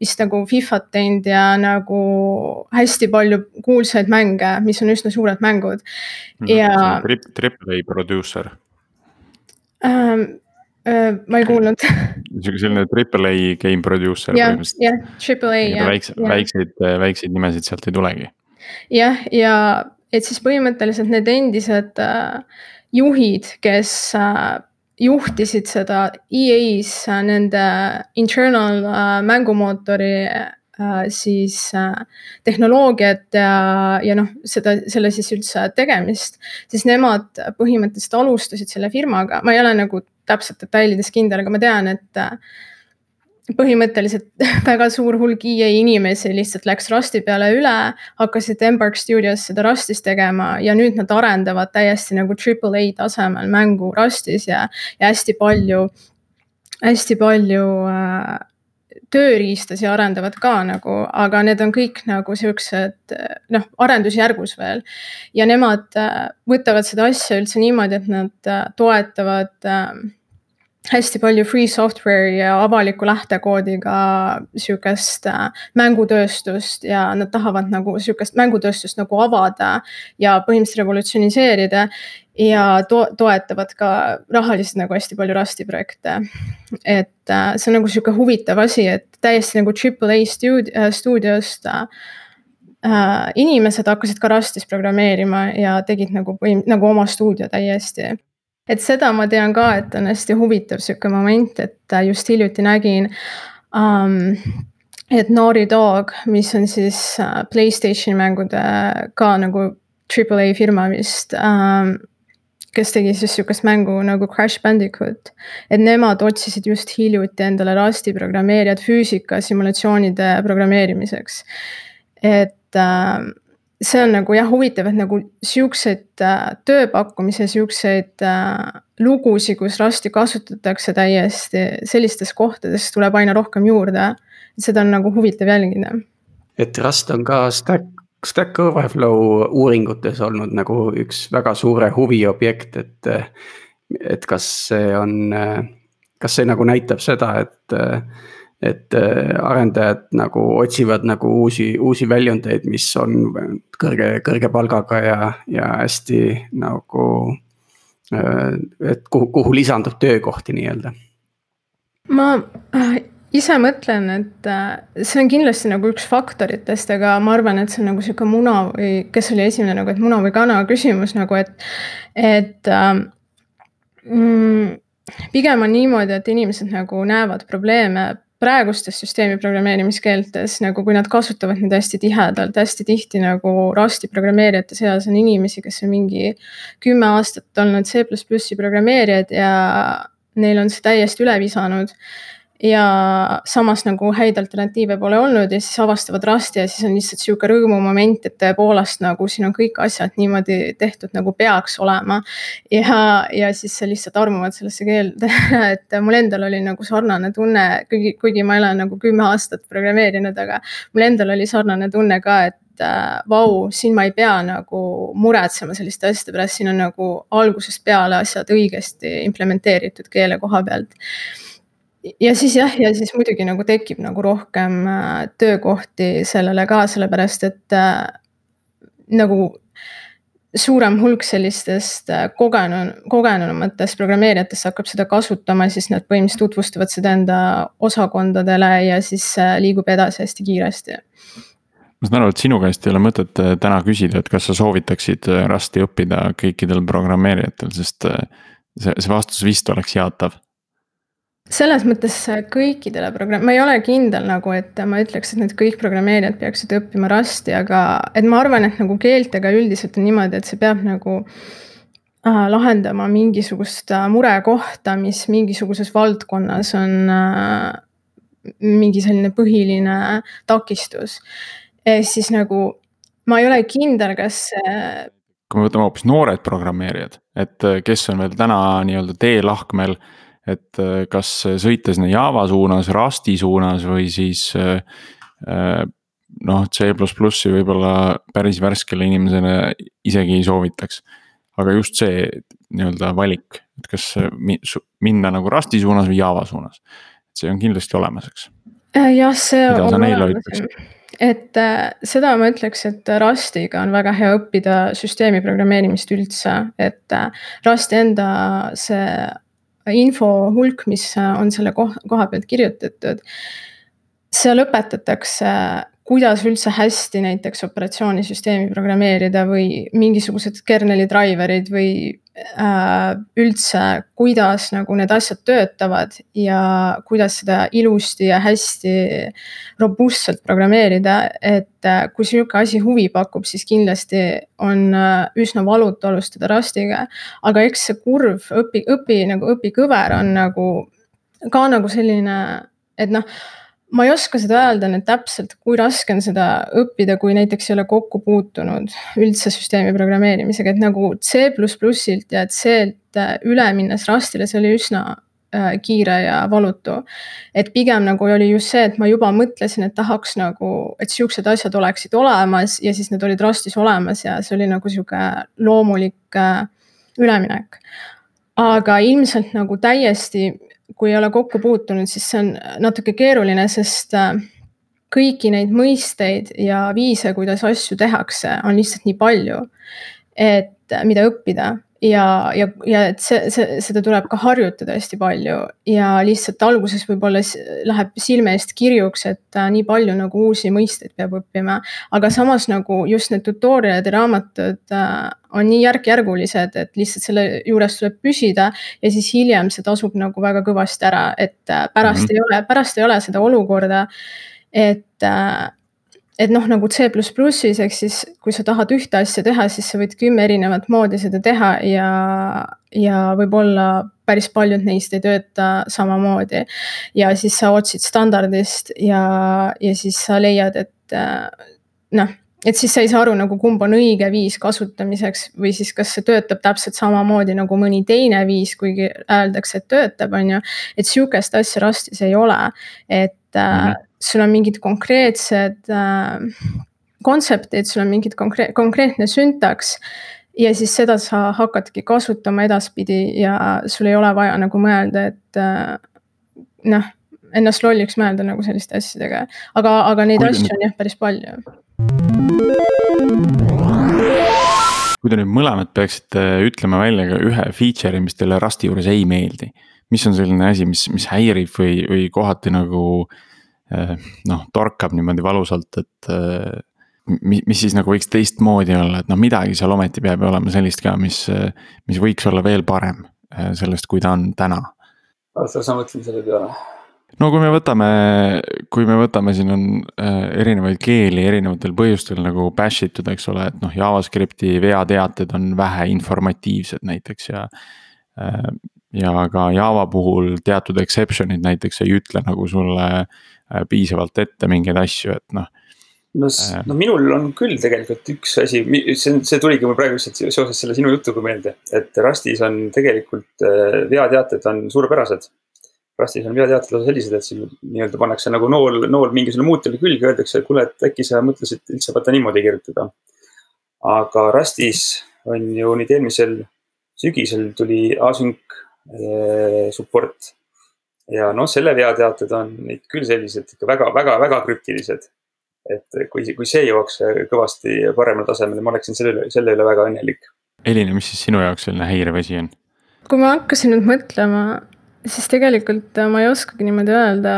vist nagu Fifat teinud ja nagu hästi palju kuulsaid mänge, mis on üsna suured mängud mhm, ja. Triple A producer ähm,. Äh, ma ei kuulnud selline triple A game producer. jah, jah, triple A väikseid, väikseid, väikseid nimesid sealt ei tulegi jah, ja et siis põhimõtteliselt need endised äh, juhid, kes äh, juhtisid seda EA-s äh, nende internal mängumootori siis tehnoloogiat ja, ja noh, seda, selle siis üldse tegemist, siis nemad põhimõtteliselt alustasid selle firmaga, ma ei ole nagu täpselt detailides kindel, aga ma tean, et põhimõtteliselt väga suur hulk EA inimesi lihtsalt läks Rusti peale üle, hakkasid Embark Studios seda Rustis tegema ja nüüd nad arendavad täiesti nagu triple A tasemel mängu Rustis ja, ja hästi palju, hästi palju äh, tööriistasi arendavad ka nagu, aga need on kõik nagu siuksed noh, arendusjärgus veel. ja nemad äh, võtavad seda asja üldse niimoodi, et nad äh, toetavad äh, hästi palju free software'i ja avaliku lähtekoodiga sihukest äh, mängutööstust ja nad tahavad nagu sihukest mängutööstust nagu avada ja põhimõtteliselt revolutsiooniseerida. ja to toetavad ka rahaliselt nagu hästi palju Rusti projekte. et äh, see on nagu sihuke huvitav asi, et täiesti nagu triple A stuud-, äh, stuudiost äh, inimesed hakkasid ka Rustis programmeerima ja tegid nagu nagu oma stuudio täiesti et seda ma tean ka, et on hästi huvitav sihuke moment, et äh, just hiljuti nägin um, et Naughty Dog, mis on siis uh, Playstationi mängude ka nagu triple A firma vist um,, kes tegi siis sihukest mängu nagu Crash Bandicoot. et nemad otsisid just hiljuti endale Rusti programmeerijad füüsika simulatsioonide programmeerimiseks. et uh, see on nagu jah, huvitav, et nagu siukseid äh, tööpakkumisi, siukseid äh, lugusid, kus rasti kasutatakse täiesti sellistes kohtades tuleb aina rohkem juurde. seda on nagu huvitav jälgida. et Rust on ka Stack, Stack Overflow uuringutes olnud nagu üks väga suure huviobjekt, et. et kas see on, kas see nagu näitab seda, et et äh, arendajad nagu otsivad nagu uusi, uusi väljundeid, mis on kõrge, kõrge palgaga ja, ja hästi nagu. Äh, et kuhu, kuhu lisandub töökohti nii-öelda. ma äh, ise mõtlen, et see on kindlasti nagu üks faktoritest, aga ma arvan, et see on nagu sihuke muna või kes oli esimene nagu, et muna või kana küsimus nagu, et, et mm, pigem on niimoodi, et inimesed nagu näevad probleeme praegustes süsteemi programmeerimiskeeltes nagu, kui nad kasutavad neid hästi tihedalt, hästi tihti nagu Rusti programmeerijate seas on inimesi, kes on mingi kümme aastat olnud C programmeerijad ja neil on see täiesti üle visanud ja samas nagu häid alternatiive pole olnud ja siis avastavad Rusti ja siis on lihtsalt sihuke rõõmumoment, et tõepoolest nagu siin on kõik asjad niimoodi tehtud, nagu peaks olema. ja, ja siis sa lihtsalt armuvad sellesse keelde et mul endal oli nagu sarnane tunne, kuigi, kuigi ma ole nagu kümme aastat programmeerinud, aga mul endal oli sarnane tunne ka, et äh, vau, siin ma ei pea nagu muretsema selliste asjade pärast, siin on nagu algusest peale asjad õigesti implementeeritud keele koha pealt ja siis jah, ja siis muidugi nagu tekib nagu rohkem äh, töökohti sellele ka, sellepärast et äh, nagu suurem hulk sellistest äh, kogenud, kogenumatest programmeerijatest hakkab seda kasutama, siis nad põhimõtteliselt tutvustavad seda enda osakondadele ja siis äh, liigub edasi hästi kiiresti. ma saan aru, et sinu käest ei ole mõtet täna küsida, et kas sa soovitaksid Rusti õppida kõikidel programmeerijatel, sest see, see vastus vist oleks jaatav selles mõttes kõikidele programm-, ma ei ole kindel nagu, et ma ütleks, et nüüd kõik programmeerijad peaksid õppima Rusti, aga et ma arvan, et nagu keeltega üldiselt on niimoodi, et see peab nagu äh, lahendama mingisugust äh, murekohta, mis mingisuguses valdkonnas on äh, mingi selline põhiline takistus. siis nagu ma ei ole kindel, kas see kui me võtame hoopis noored programmeerijad, et äh, kes on veel täna nii-öelda teelahkmel et äh, kas sõita sinna Java suunas, Rusti suunas või siis äh, äh, noh, C võib-olla päris värskele inimesele isegi ei soovitaks. aga just see nii-öelda valik, et kas minna nagu Rusti suunas või Java suunas. see on kindlasti olemas, eks. jah, see Mida on olemas et seda ma ütleks, et Rustiga on väga hea õppida süsteemi programmeerimist üldse, et Rusti enda see info hulk, mis on selle koha, koha pealt kirjutatud. seal õpetatakse, kuidas üldse hästi näiteks operatsioonisüsteemi programmeerida või mingisugused kernel'i driver'id või Äh, üldse, kuidas nagu need asjad töötavad ja kuidas seda ilusti ja hästi robustselt programmeerida, et äh, kui sihuke asi huvi pakub, siis kindlasti on äh, üsna valutu alustada Rustiga. aga eks see kurv õpi, õpi nagu õpikõver on nagu ka nagu selline, et noh ma ei oska seda öelda nüüd täpselt, kui raske on seda õppida, kui näiteks ei ole kokku puutunud üldse süsteemi programmeerimisega, et nagu C++-ilt ja C-lt äh, üle minnes Rustile, see oli üsna äh, kiire ja valutu. et pigem nagu oli just see, et ma juba mõtlesin, et tahaks nagu, et siuksed asjad oleksid olemas ja siis need olid Rustis olemas ja see oli nagu sihuke loomulik äh, üleminek. aga ilmselt nagu täiesti kui ei ole kokku puutunud, siis see on natuke keeruline, sest äh, kõiki neid mõisteid ja viise, kuidas asju tehakse, on lihtsalt nii palju. et äh, mida õppida ja, ja, ja et see, see, seda tuleb ka harjutada hästi palju ja lihtsalt alguses võib-olla läheb silme eest kirjuks, et äh, nii palju nagu uusi mõisteid peab õppima. aga samas nagu just need tutorial'id ja raamatud äh, on nii järk-järgulised, et lihtsalt selle juures tuleb püsida ja siis hiljem see tasub nagu väga kõvasti ära, et äh, pärast mm -hmm. ei ole, pärast ei ole seda olukorda, et et noh, nagu C++-is, ehk siis kui sa tahad ühte asja teha, siis sa võid kümme erinevat moodi seda teha ja, ja võib-olla päris paljud neist ei tööta samamoodi. ja siis sa otsid standardist ja, ja siis sa leiad, et äh, noh et siis sa ei saa aru nagu kumb on õige viis kasutamiseks või siis kas see töötab täpselt samamoodi nagu mõni teine viis, kuigi öeldakse, et töötab, on ju. et sihukest asja Rustis ei ole, et mm -hmm. Äh, sul on mingid konkreetsed äh, kontseptid, sul on mingid konkreet-, konkreetne süntaks ja siis seda sa hakkadki kasutama edaspidi ja sul ei ole vaja nagu mõelda, et äh, noh, ennast lolliks mõelda nagu selliste asjadega. aga, aga neid Kuigi asju on jah päris palju kui te nüüd mõlemad peaksite ütlema välja ka ühe feature'i, mis teile Rusti juures ei meeldi. mis on selline asi, mis, mis häirib või, või kohati nagu eh, noh, torkab niimoodi valusalt, et eh, mis, mis siis nagu võiks teistmoodi olla, et noh, midagi seal ometi peab ju olema sellist ka, mis, mis võiks olla veel parem eh, sellest, kui ta on täna. oota, sa mõtlesid selle peale? no kui me võtame, kui me võtame, siin on erinevaid keeli erinevatel põhjustel nagu bash itud, eks ole, et noh, JavaScripti veateated on vähe informatiivsed näiteks ja ja ka Java puhul teatud exception'id näiteks ei ütle nagu sulle piisavalt ette mingeid asju, et noh no, äh. no minul on küll tegelikult üks asi, see, see tuligi mul praegu lihtsalt seoses selle sinu jutuga meelde, et Rustis on tegelikult äh, veateated on suurepärased Rustis on veateated lausa sellised, et siin nii-öelda pannakse nagu nool, nool mingisugune muutule külge, öeldakse, et kuule, et äkki sa mõtlesid üldse vaata niimoodi kirjutada. aga Rustis on ju nüüd eelmisel sügisel tuli eh, support. Ja noh, selle veateated on neid küll sellised ikka väga-väga-väga krüptilised. et kui, kui see jõuaks kõvasti paremale tasemele, ma oleksin selle üle, selle üle väga õnnelik. Elina, mis siis sinu jaoks selline häiriv asi on? kui ma hakkasin nüüd mõtlema siis tegelikult äh, ma ei oskagi niimoodi öelda,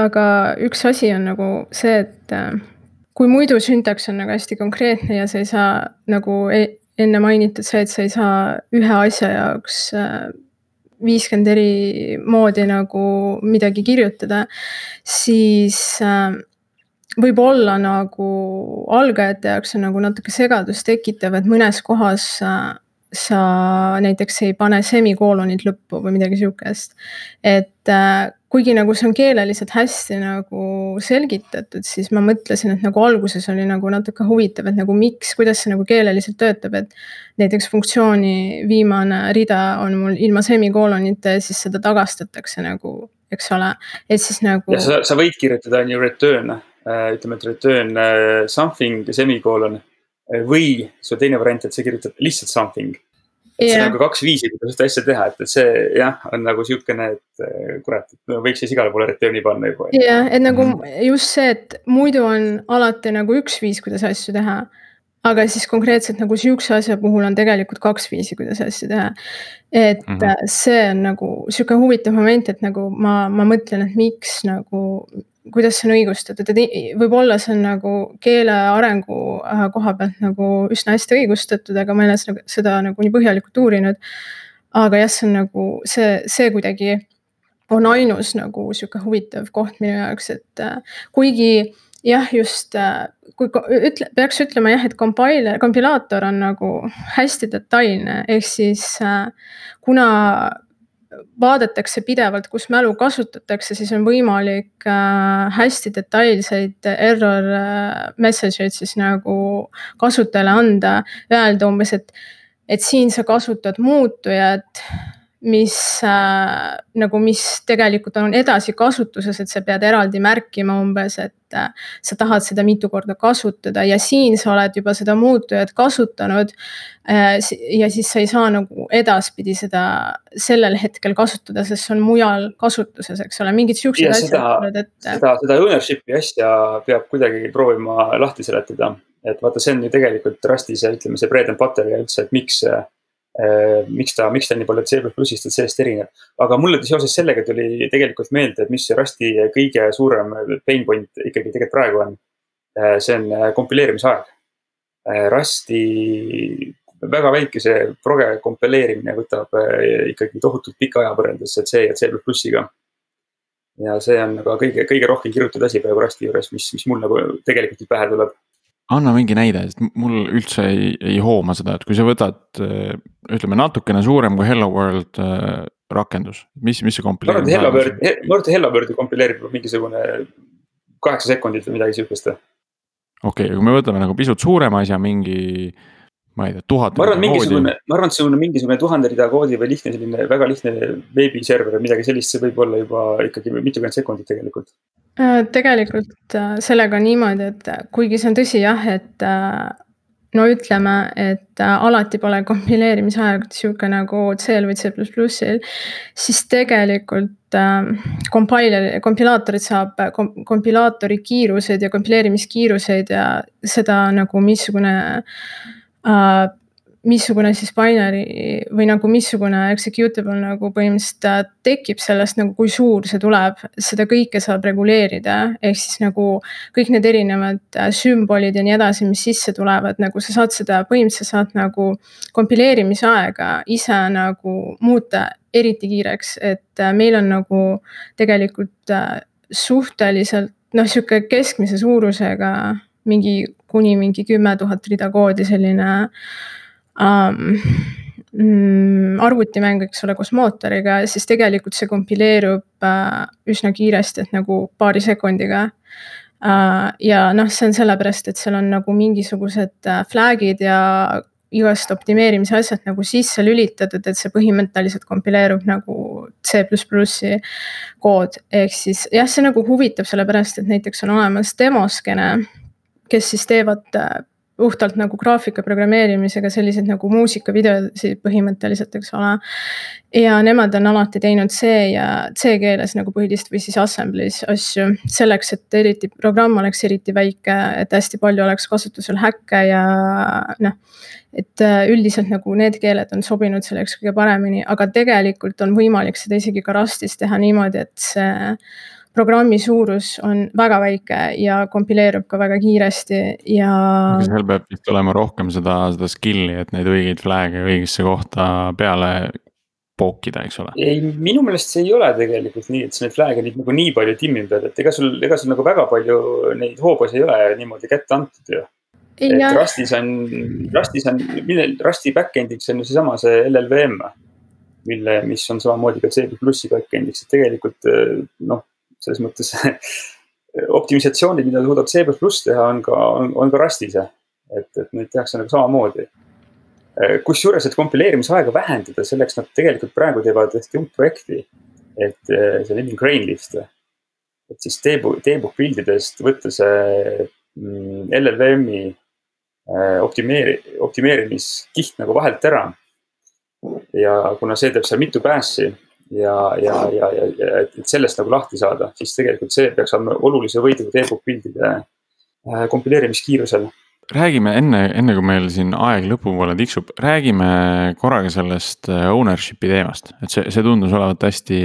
aga üks asi on nagu see, et äh, kui muidu süntaks on nagu hästi konkreetne ja sa ei saa nagu e-, enne mainitud see, et sa ei saa ühe asja jaoks äh, viiskümmend eri moodi nagu midagi kirjutada, siis võib olla nagu algajate jaoks on nagu natuke segadust tekitav, et mõnes kohas sa näiteks ei pane semikoolonit lõppu või midagi sihukest. et äh, kuigi nagu see on keeleliselt hästi nagu selgitatud, siis ma mõtlesin, et nagu alguses oli nagu natuke huvitav, et nagu miks, kuidas see nagu keeleliselt töötab, et. näiteks funktsiooni viimane rida on mul ilma semikoolonita ja siis seda tagastatakse nagu, eks ole, et siis nagu. ja sa, sa võid kirjutada on ju return, äh, ütleme, et return äh, something semikoolon äh, või su teine variant, et sa kirjutad lihtsalt something et see on nagu kaks viisi, kuidas seda asja teha, et, et see jah, on nagu siukene, et eh, kurat, et võiks siis igale poole return'i panna juba. jah et nagu mm. just see, et muidu on alati nagu üks viis, kuidas asju teha. aga siis konkreetselt nagu sihukese asja puhul on tegelikult kaks viisi, kuidas asju teha. et mm -hmm. see on nagu sihuke huvitav moment, et nagu ma, ma mõtlen, et miks nagu kuidas see on õigustatud, et võib-olla see on nagu keele arengu äh, koha pealt nagu üsna hästi õigustatud, aga ma ei ole seda, seda nagu nii põhjalikult uurinud. aga jah, see on nagu see, see kuidagi on ainus nagu sihuke huvitav koht minu jaoks, et äh, kuigi jah, just äh, kui ütle, peaks ütlema jah, et compiler, kompilaator on nagu hästi detailne, ehk siis kuna vaadatakse pidevalt, kus mälu kasutatakse, siis on võimalik äh, hästi detailseid error äh, message eid siis nagu kasutajale anda, öelda umbes, et, et siin sa kasutad muutujat mis äh, nagu, mis tegelikult on edasikasutuses, et sa pead eraldi märkima umbes, et äh, sa tahad seda mitu korda kasutada ja siin sa oled juba seda muutujat kasutanud äh,. ja siis sa ei saa nagu edaspidi seda sellel hetkel kasutada, sest see on mujal kasutuses, eks ole, mingid siuksed asjad ette. seda, seda ownership'i asja peab kuidagi proovima lahti seletada, et vaata, see on ju tegelikult Rustis ja ütleme, see bread and butter ja üldse, et miks miks ta, miks ta nii palju C plussist C-st erineb. aga mulle seoses sellega tuli tegelikult meelde, et mis see Rusti kõige suurem pain point ikkagi tegelikult praegu on. Äh, see on äh, kompileerimisaeg. Rusti väga väikese proge kompileerimine võtab ikkagi tohutult pika aja võrreldes C ja C plussiga. ja see on nagu kõige, kõige rohkem kirjutatud asi praegu Rusti juures, mis, mis mul nagu tegelikult pähe tuleb anna mingi näide, sest mul üldse ei, ei hooma seda, et kui sa võtad ütleme natukene suurem kui Hello World äh, rakendus, mis, mis see kompileerib? Hello World, ma arvan, et Hello Wordi kompileerib mingisugune kaheksa sekundit või midagi sihukest. okei okay,, kui me võtame nagu pisut suurema asja, mingi ma ei tea, tuhat. ma arvan, mingisugune, ma arvan, et see on mingisugune tuhande rida koodi või lihtne selline väga lihtne veebiserver või midagi sellist, see võib olla juba ikkagi mitukümmend sekundit tegelikult Äh, tegelikult äh, sellega on niimoodi, et äh, kuigi see on tõsi jah, et no ütleme, et alati pole kompileerimisaeg sihuke nagu C-l või C++-il, siis tegelikult compiler, kompilaatorid saab kom, kompilaatori kiirused ja kompileerimiskiiruseid ja seda nagu missugune äh, missugune siis binary või nagu missugune executable nagu põhimõtteliselt äh, tekib sellest nagu, kui suur see tuleb, seda kõike saab reguleerida, ehk siis nagu kõik need erinevad äh, sümbolid ja nii edasi, mis sisse tulevad, nagu sa saad seda, põhimõtteliselt saad nagu kompileerimisaega ise nagu muuta eriti kiireks, et äh, meil on nagu tegelikult suhteliselt noh, sihuke keskmise suurusega mingi kuni mingi kümme tuhat rida koodi selline äh, um, arvutimäng, eks ole, koos mootoriga, siis tegelikult see kompileerub uh, üsna kiiresti, et nagu paari sekundiga uh,. ja noh, see on sellepärast, et seal on nagu mingisugused uh, flag'id ja igast optimeerimise asjad nagu sisse lülitatud, et see põhimõtteliselt kompileerub nagu C++-i kood. ehk siis jah, see nagu huvitab, sellepärast et näiteks on olemas demoskene, kes siis teevad puhtalt nagu graafika programmeerimisega selliseid nagu muusikavideosid põhimõtteliselt, eks ole. ja nemad on alati teinud C ja C keeles nagu põhilist või siis assembly's asju selleks, et eriti programm oleks eriti väike, et hästi palju oleks kasutusel häkke ja noh. et äh, üldiselt nagu need keeled on sobinud selleks kõige paremini, aga tegelikult on võimalik seda isegi ka Rustis teha niimoodi, et see programmi suurus on väga väike ja kompileerub ka väga kiiresti ja. seal peab vist olema rohkem seda, seda skill'i, et neid õigeid flag'e õigesse kohta peale pookida, eks ole. ei, minu meelest see ei ole tegelikult nii, et sa neid flag'e nüüd nagu nii palju timmima pead, et ega sul, ega sul nagu väga palju neid hoobasid ei ole niimoodi kätte antud ju. et. Rustis on, Rustis on, Rusti back-end'iks on ju seesama see LLVM mille, mis on samamoodi ka C plussi back-end'iks, et tegelikult noh, selles mõttes optimisatsioonid, mida suudab C teha, on ka, on, ka Rustis. et, et neid tehakse nagu samamoodi. kusjuures, et kompileerimisaega vähendada, selleks nad tegelikult praegu teevad ühte uut projekti. et see nimi on Grainlift. et siis Debug, Debug build idest võtta see mm, LLVM-i optimeeri-, optimeerimiskiht nagu vahelt ära. ja kuna see teeb seal mitu päässi ja, ja, ja, ja, ja et sellest nagu lahti saada, siis tegelikult see peaks andma olulise võidu teebook pildide äh, kompileerimiskiirusel. räägime enne, enne kui meil siin aeg lõpupoole tiksub, räägime korraga sellest äh, ownership'i teemast, et see, see tundus olevat hästi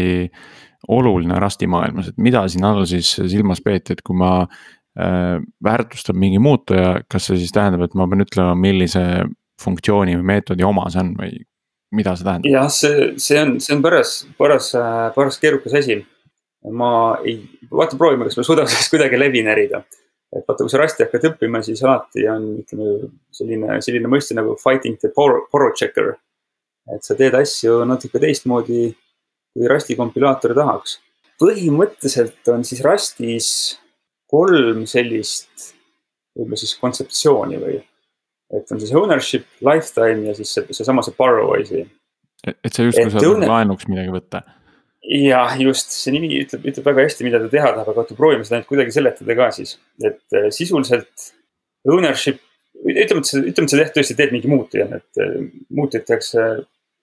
oluline Rusti maailmas, et mida siin all siis silmas peeti, et kui ma äh, väärtustan mingi muutuja, kas see siis tähendab, et ma pean ütlema, millise funktsiooni või meetodi oma see on või mida see tähendab? jah, see, see on, see on paras, paras, paras keerukas asi. ma ei, vaata, proovime, kas me suudame sellest kuidagi läbi närida. et vaata, kui sa rasti hakkad õppima, siis alati on, ütleme selline, selline mõiste nagu fighting the borrow checker. et sa teed asju natuke teistmoodi, kui rasti kompilaator tahaks. põhimõtteliselt on siis rastis kolm sellist võib-olla siis kontseptsiooni või et on siis ownership, lifetime ja siis see, seesama see borrow asi. et see justkui saab õnne... laenuks midagi võtta. jah, just see nimi ütleb, ütleb väga hästi, mida ta teha tahab, aga vaata proovime seda nüüd kuidagi seletada ka siis, et äh, sisuliselt ownership, ütleme, et sa, ütleme, et sa jah, tõesti teed mingi muutuja, et äh, muutujaid tehakse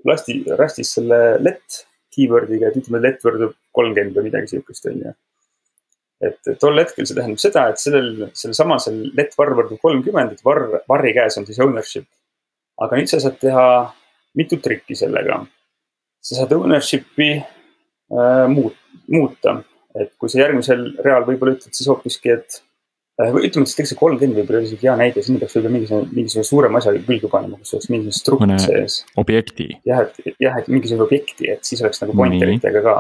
lasti, rastis selle let keyword'iga, et ütleme, let võrdub kolmkümmend või midagi sihukest, on ju et tol hetkel see tähendab seda, et sellel, sellel samasel let var võrdub kolmkümmend, et var, varri käes on siis ownership. aga nüüd sa saad teha mitu trikki sellega. sa saad ownership'i äh, muut, muuta, et kui sa järgmisel real võib-olla ütled siis hoopiski, et äh, ütleme, et tegelikult see kolmkümmend võib-olla isegi hea näide, sinna peaks võib-olla mingisugune, mingisugune suurem asja külge panema, kus oleks mingisugune strukt sees. objekti. jah, et jah, et mingisugune objekti, et siis oleks nagu pointeritega ka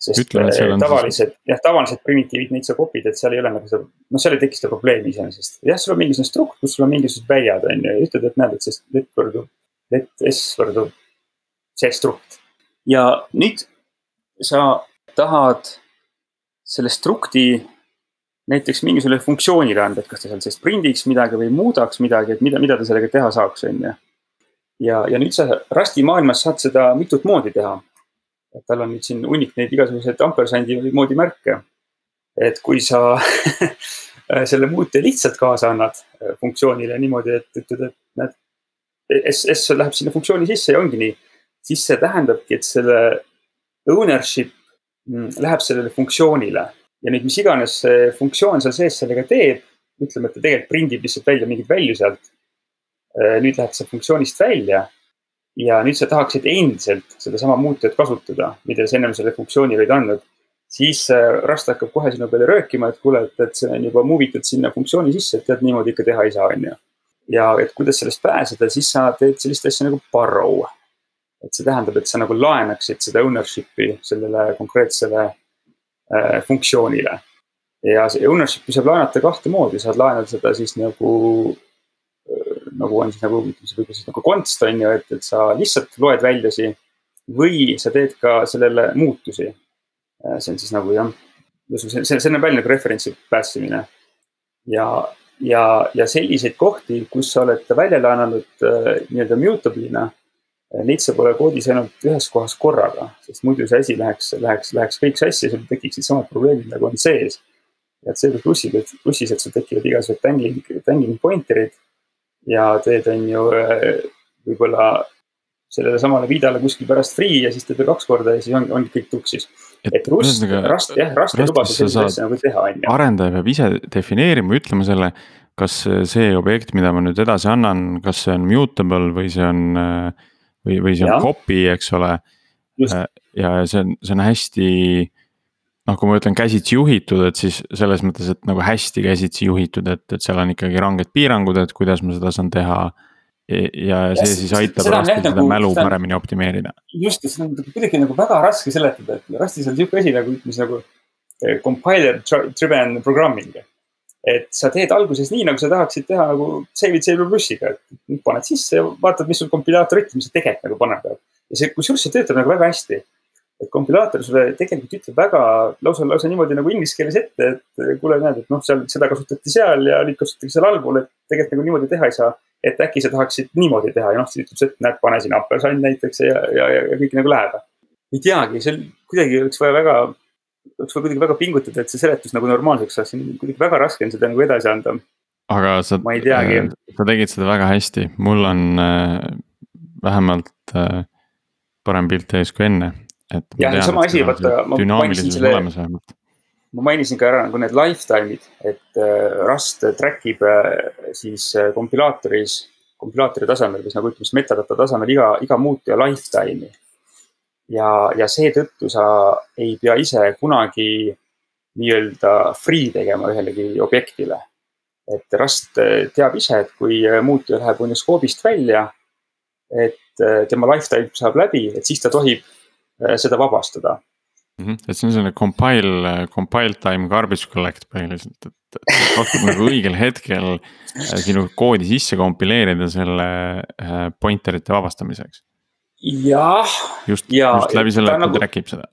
sest Ütleme, äh, tavalised, jah, tavalised primitiivid, neid sa copy'd, et seal ei ole nagu seda, noh, seal ei teki seda probleemi iseenesest. jah, sul on mingisugune strukt, kus sul on mingisugused väljad, on ju, ütled, et näed, et see let võrdub, let s võrdub see strukt. ja nüüd sa tahad selle strukti näiteks mingisugusele funktsioonile anda, et kas ta seal sees prindiks midagi või muudaks midagi, et mida, mida ta sellega teha saaks, on ju. ja, ja nüüd sa Rasti maailmas saad seda mitut moodi teha et tal on nüüd siin hunnik neid igasuguseid ampersandi moodi märke. et kui sa selle muutja lihtsalt kaasa annad äh, funktsioonile niimoodi, et ütled, et näed. S, S läheb sinna funktsiooni sisse ja ongi nii, siis see tähendabki, et selle ownership mm, läheb sellele funktsioonile ja nüüd, mis iganes see funktsioon seal sees sellega teeb, ütleme, et ta tegelikult prindib lihtsalt välja mingit välju sealt. Äh, nüüd läheb see funktsioonist välja ja nüüd sa tahaksid endiselt sedasama muutujat kasutada, mida sa ennem selle funktsiooni olid andnud, siis Rust hakkab kohe sinu peale röökima, et kuule, et, et see on juba move itud sinna funktsiooni sisse, et tead, niimoodi ikka teha ei saa, on ju. ja et kuidas sellest pääseda, siis sa teed sellist asja nagu borrow. et see tähendab, et sa nagu laenaksid seda ownership'i sellele konkreetsele äh, funktsioonile. ja see ownership'i saab laenata kahte moodi, saad laenada seda siis nagu nagu on siis nagu, ütleme võib-olla siis nagu konst on ju, et, et sa lihtsalt loed väljusi. või sa teed ka sellele muutusi. Äh, see on siis nagu jah, see, see, see näeb välja nagu referentsi päästmine. ja, ja, ja selliseid kohti, kus sa oled välja laenanud äh, nii-öelda mutable'ina äh, neid sa pole koodis ainult ühes kohas korraga, sest muidu see asi läheks, läheks, läheks kõik sassi, sul tekiksid samad probleemid nagu on sees. ja et see plussiga, plussis, et sul tekivad igasugused dangling, dangling pointer'id ja teed, on ju äh, võib-olla sellele samale viidale kuskil pärast free ja siis teed veel kaks korda ja siis ongi, ongi kõik tuksis. et Rust, Rust jah, Rust ei luba selliseid asju nagu teha, on ju. arendaja peab ise defineerima, ütlema selle, kas see objekt, mida ma nüüd edasi annan, kas see on mutable või see on äh, või, või see on ja. copy, eks ole. Äh, ja see on, see on hästi noh, kui ma ütlen käsitsi juhitud, et siis selles mõttes, et nagu hästi käsitsi juhitud, et, et seal on ikkagi ranged piirangud, et kuidas ma seda saan teha. ja see yes, siis aitab raskel seda nagu, mälu seda, paremini optimeerida. just, seda on kuidagi nagu väga raske seletada, et rastis on sihuke asi nagu, mis nagu eh, compiler driven programming. et sa teed alguses nii, nagu sa tahaksid teha nagu või C plussiga, et paned sisse ja vaatad, mis sul kompilaator ütleb, mis sa tegelikult nagu panema pead ja see, kusjuures see töötab nagu väga hästi. Et kompilaator sulle tegelikult ütleb väga lausa, lausa niimoodi nagu inglise keeles ette, et kuule, näed, et noh, seal seda kasutati seal ja nüüd kasutatakse seal allpool, et tegelikult nagu niimoodi teha ei saa. et äkki sa tahaksid niimoodi teha ja noh, siis ütleb see, et näed, pane sinna apelsand näiteks ja, ja, ja, ja kõik nagu läheb. ei teagi, seal kuidagi oleks vaja väga oleks vaja kuidagi väga pingutada, et see seletus nagu normaalseks saaks, kuidagi väga raske on seda nagu edasi anda. aga sa, äh, sa tegid seda väga hästi, mul on äh, vähemalt äh, parem pilt ees kui enne. Jah, sama asi, vaata, ma mainisin selle, ma mainisin ka ära nagu need lifetime'id, et äh, Rust track ib äh, siis äh, kompilaatoris, kompilaatori tasemel, või nagu ütleme, metadata tasemel iga, iga muutuja lifetime'i ja, ja seetõttu sa ei pea ise kunagi nii-öelda free tegema ühelegi objektile. et Rust teab ise, et kui muutuja läheb on ju skoobist välja, et tema lifetime saab läbi, et siis ta tohib seda vabastada mm. -hmm. et see on selline compile, compile time garbage collect põhiliselt, et, et oskab nagu õigel hetkel eh, sinu koodi sisse kompileerida selle pointerite vabastamiseks jah. just, just läbi selle, et ta nagu, track ib seda.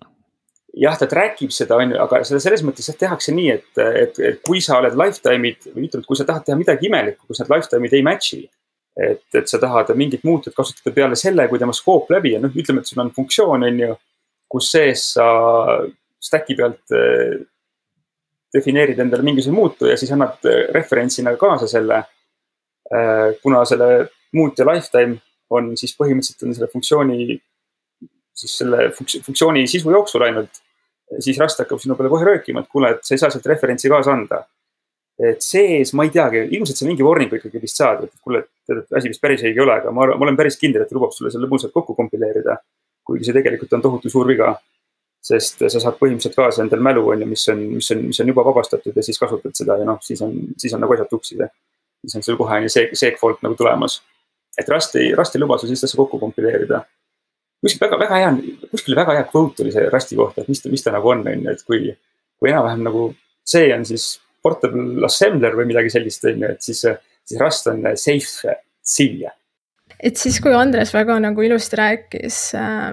jah, ta track ib seda, on ju, aga seda selles mõttes jah, tehakse nii, et, et, et kui sa oled lifetime'id või ütleme, et kui sa tahad teha midagi imelikku, kus need lifetime'id ei match'i. Et, et sa tahad mingit muutujat kasutada peale selle, kui tema skoop läbi ja noh, ütleme, et sul on funktsioon, on ju, kus sees sa stack'i pealt eh, defineerid endale mingisuguse muutuja, siis annad referentsina kaasa selle. Eh, kuna selle muutuja lifetime on siis põhimõtteliselt on selle funktsiooni, siis selle funktsiooni sisu jooksul ainult. siis Rust hakkab sinu peale kohe röökima, et kuule, et sa ei saa sealt referentsi kaasa anda. Et sees, ma ei teagi, ilmselt sa mingi warning'u ikkagi vist saad, et kuule, tead, et asi vist päris õige ei ole, aga ma, ma olen päris kindel, et lubab sulle selle lõbusalt kokku kompileerida. kuigi see tegelikult on tohutu suur viga. sest sa saad põhimõtteliselt kaasa endale mälu, on ju, mis on, mis on, mis on juba vabastatud ja siis kasutad seda ja noh, siis on, siis on nagu asjad tuksid. siis on sul kohe on ju see, see fault nagu tulemas et Rust ei, Rust ei luba sul sellist asja kokku kompileerida. kuskil väga, väga hea, kuskil väga hea quote oli see Rusti kohta, et mis ta, mis ta nagu on, on ju, et kui, kui enam-vähem nagu see on siis portable assembler või midagi sellist, on ju, et siis, siis Rust on safe C. et siis, kui Andres väga nagu ilusti rääkis äh,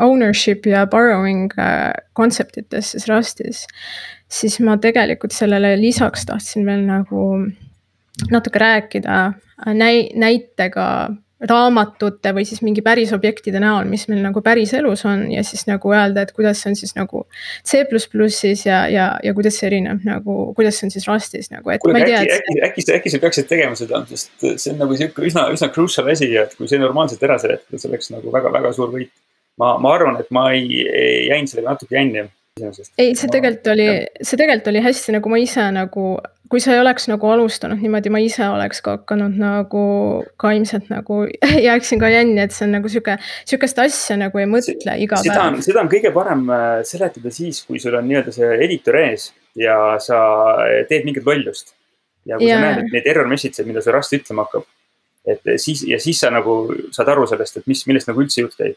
ownership ja borrowing äh, kontseptitest siis Rustis, siis ma tegelikult sellele lisaks tahtsin veel nagu natuke rääkida näi-, näitega raamatute või siis mingi päris objektide näol, mis meil nagu päriselus on ja siis nagu öelda, et kuidas see on siis nagu C++-is ja, ja, ja kuidas see erineb nagu, kuidas see on siis Rustis nagu, et Kuule, ma ei tea. äkki, äkki, äkki, äkki sa peaksid tegema seda, sest see on nagu sihuke üsna, üsna crucial asi, et kui see normaalselt ära seletada, see oleks nagu väga-väga suur võit. ma, ma arvan, et ma ei, ei jäin sellega natuke jänni iseenesest. ei, see tegelikult oli, see tegelikult oli hästi nagu ma ise nagu kui sa ei oleks nagu alustanud niimoodi, ma ise oleks ka hakanud nagu ka ilmselt nagu jääksin ka jänni, et see on nagu sihuke, sihukest asja nagu ei mõtle iga seda päev. seda on kõige parem äh, seletada siis, kui sul on nii-öelda see editor ees ja sa teed mingit lollust. ja kui yeah. sa näed, et neid error message'e, mida see Rust ütlema hakkab, et siis ja siis sa nagu saad aru sellest, et mis, millest nagu üldse jutt käib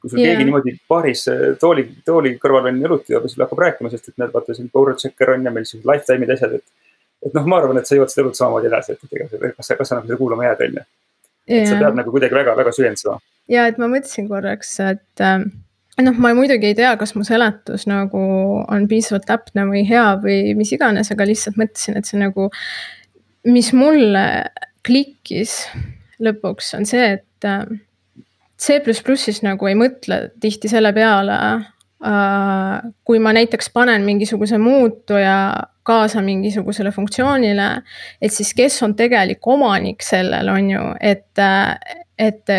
kui sul yeah. keegi niimoodi baaris äh, tooli, tooli kõrval on jaluti ja sul hakkab rääkima, sest et näed, vaata siin power checker on ja meil siin lifetime'id asjad, et et noh, ma arvan, et sa jõuad seda elud samamoodi edasi, et, et ega see, kas sa, kas sa nagu seda kuulama jääd, on ju. et sa pead nagu kuidagi väga-väga süvendama. ja et ma mõtlesin korraks, et äh, noh, ma muidugi ei tea, kas mu seletus nagu on piisavalt täpne või hea või mis iganes, aga lihtsalt mõtlesin, et see nagu, mis mulle klikkis lõpuks on see, et äh, C++-is nagu ei mõtle tihti selle peale, äh, kui ma näiteks panen mingisuguse muutuja kaasa mingisugusele funktsioonile, et siis kes on tegelik omanik sellel, on ju, et, et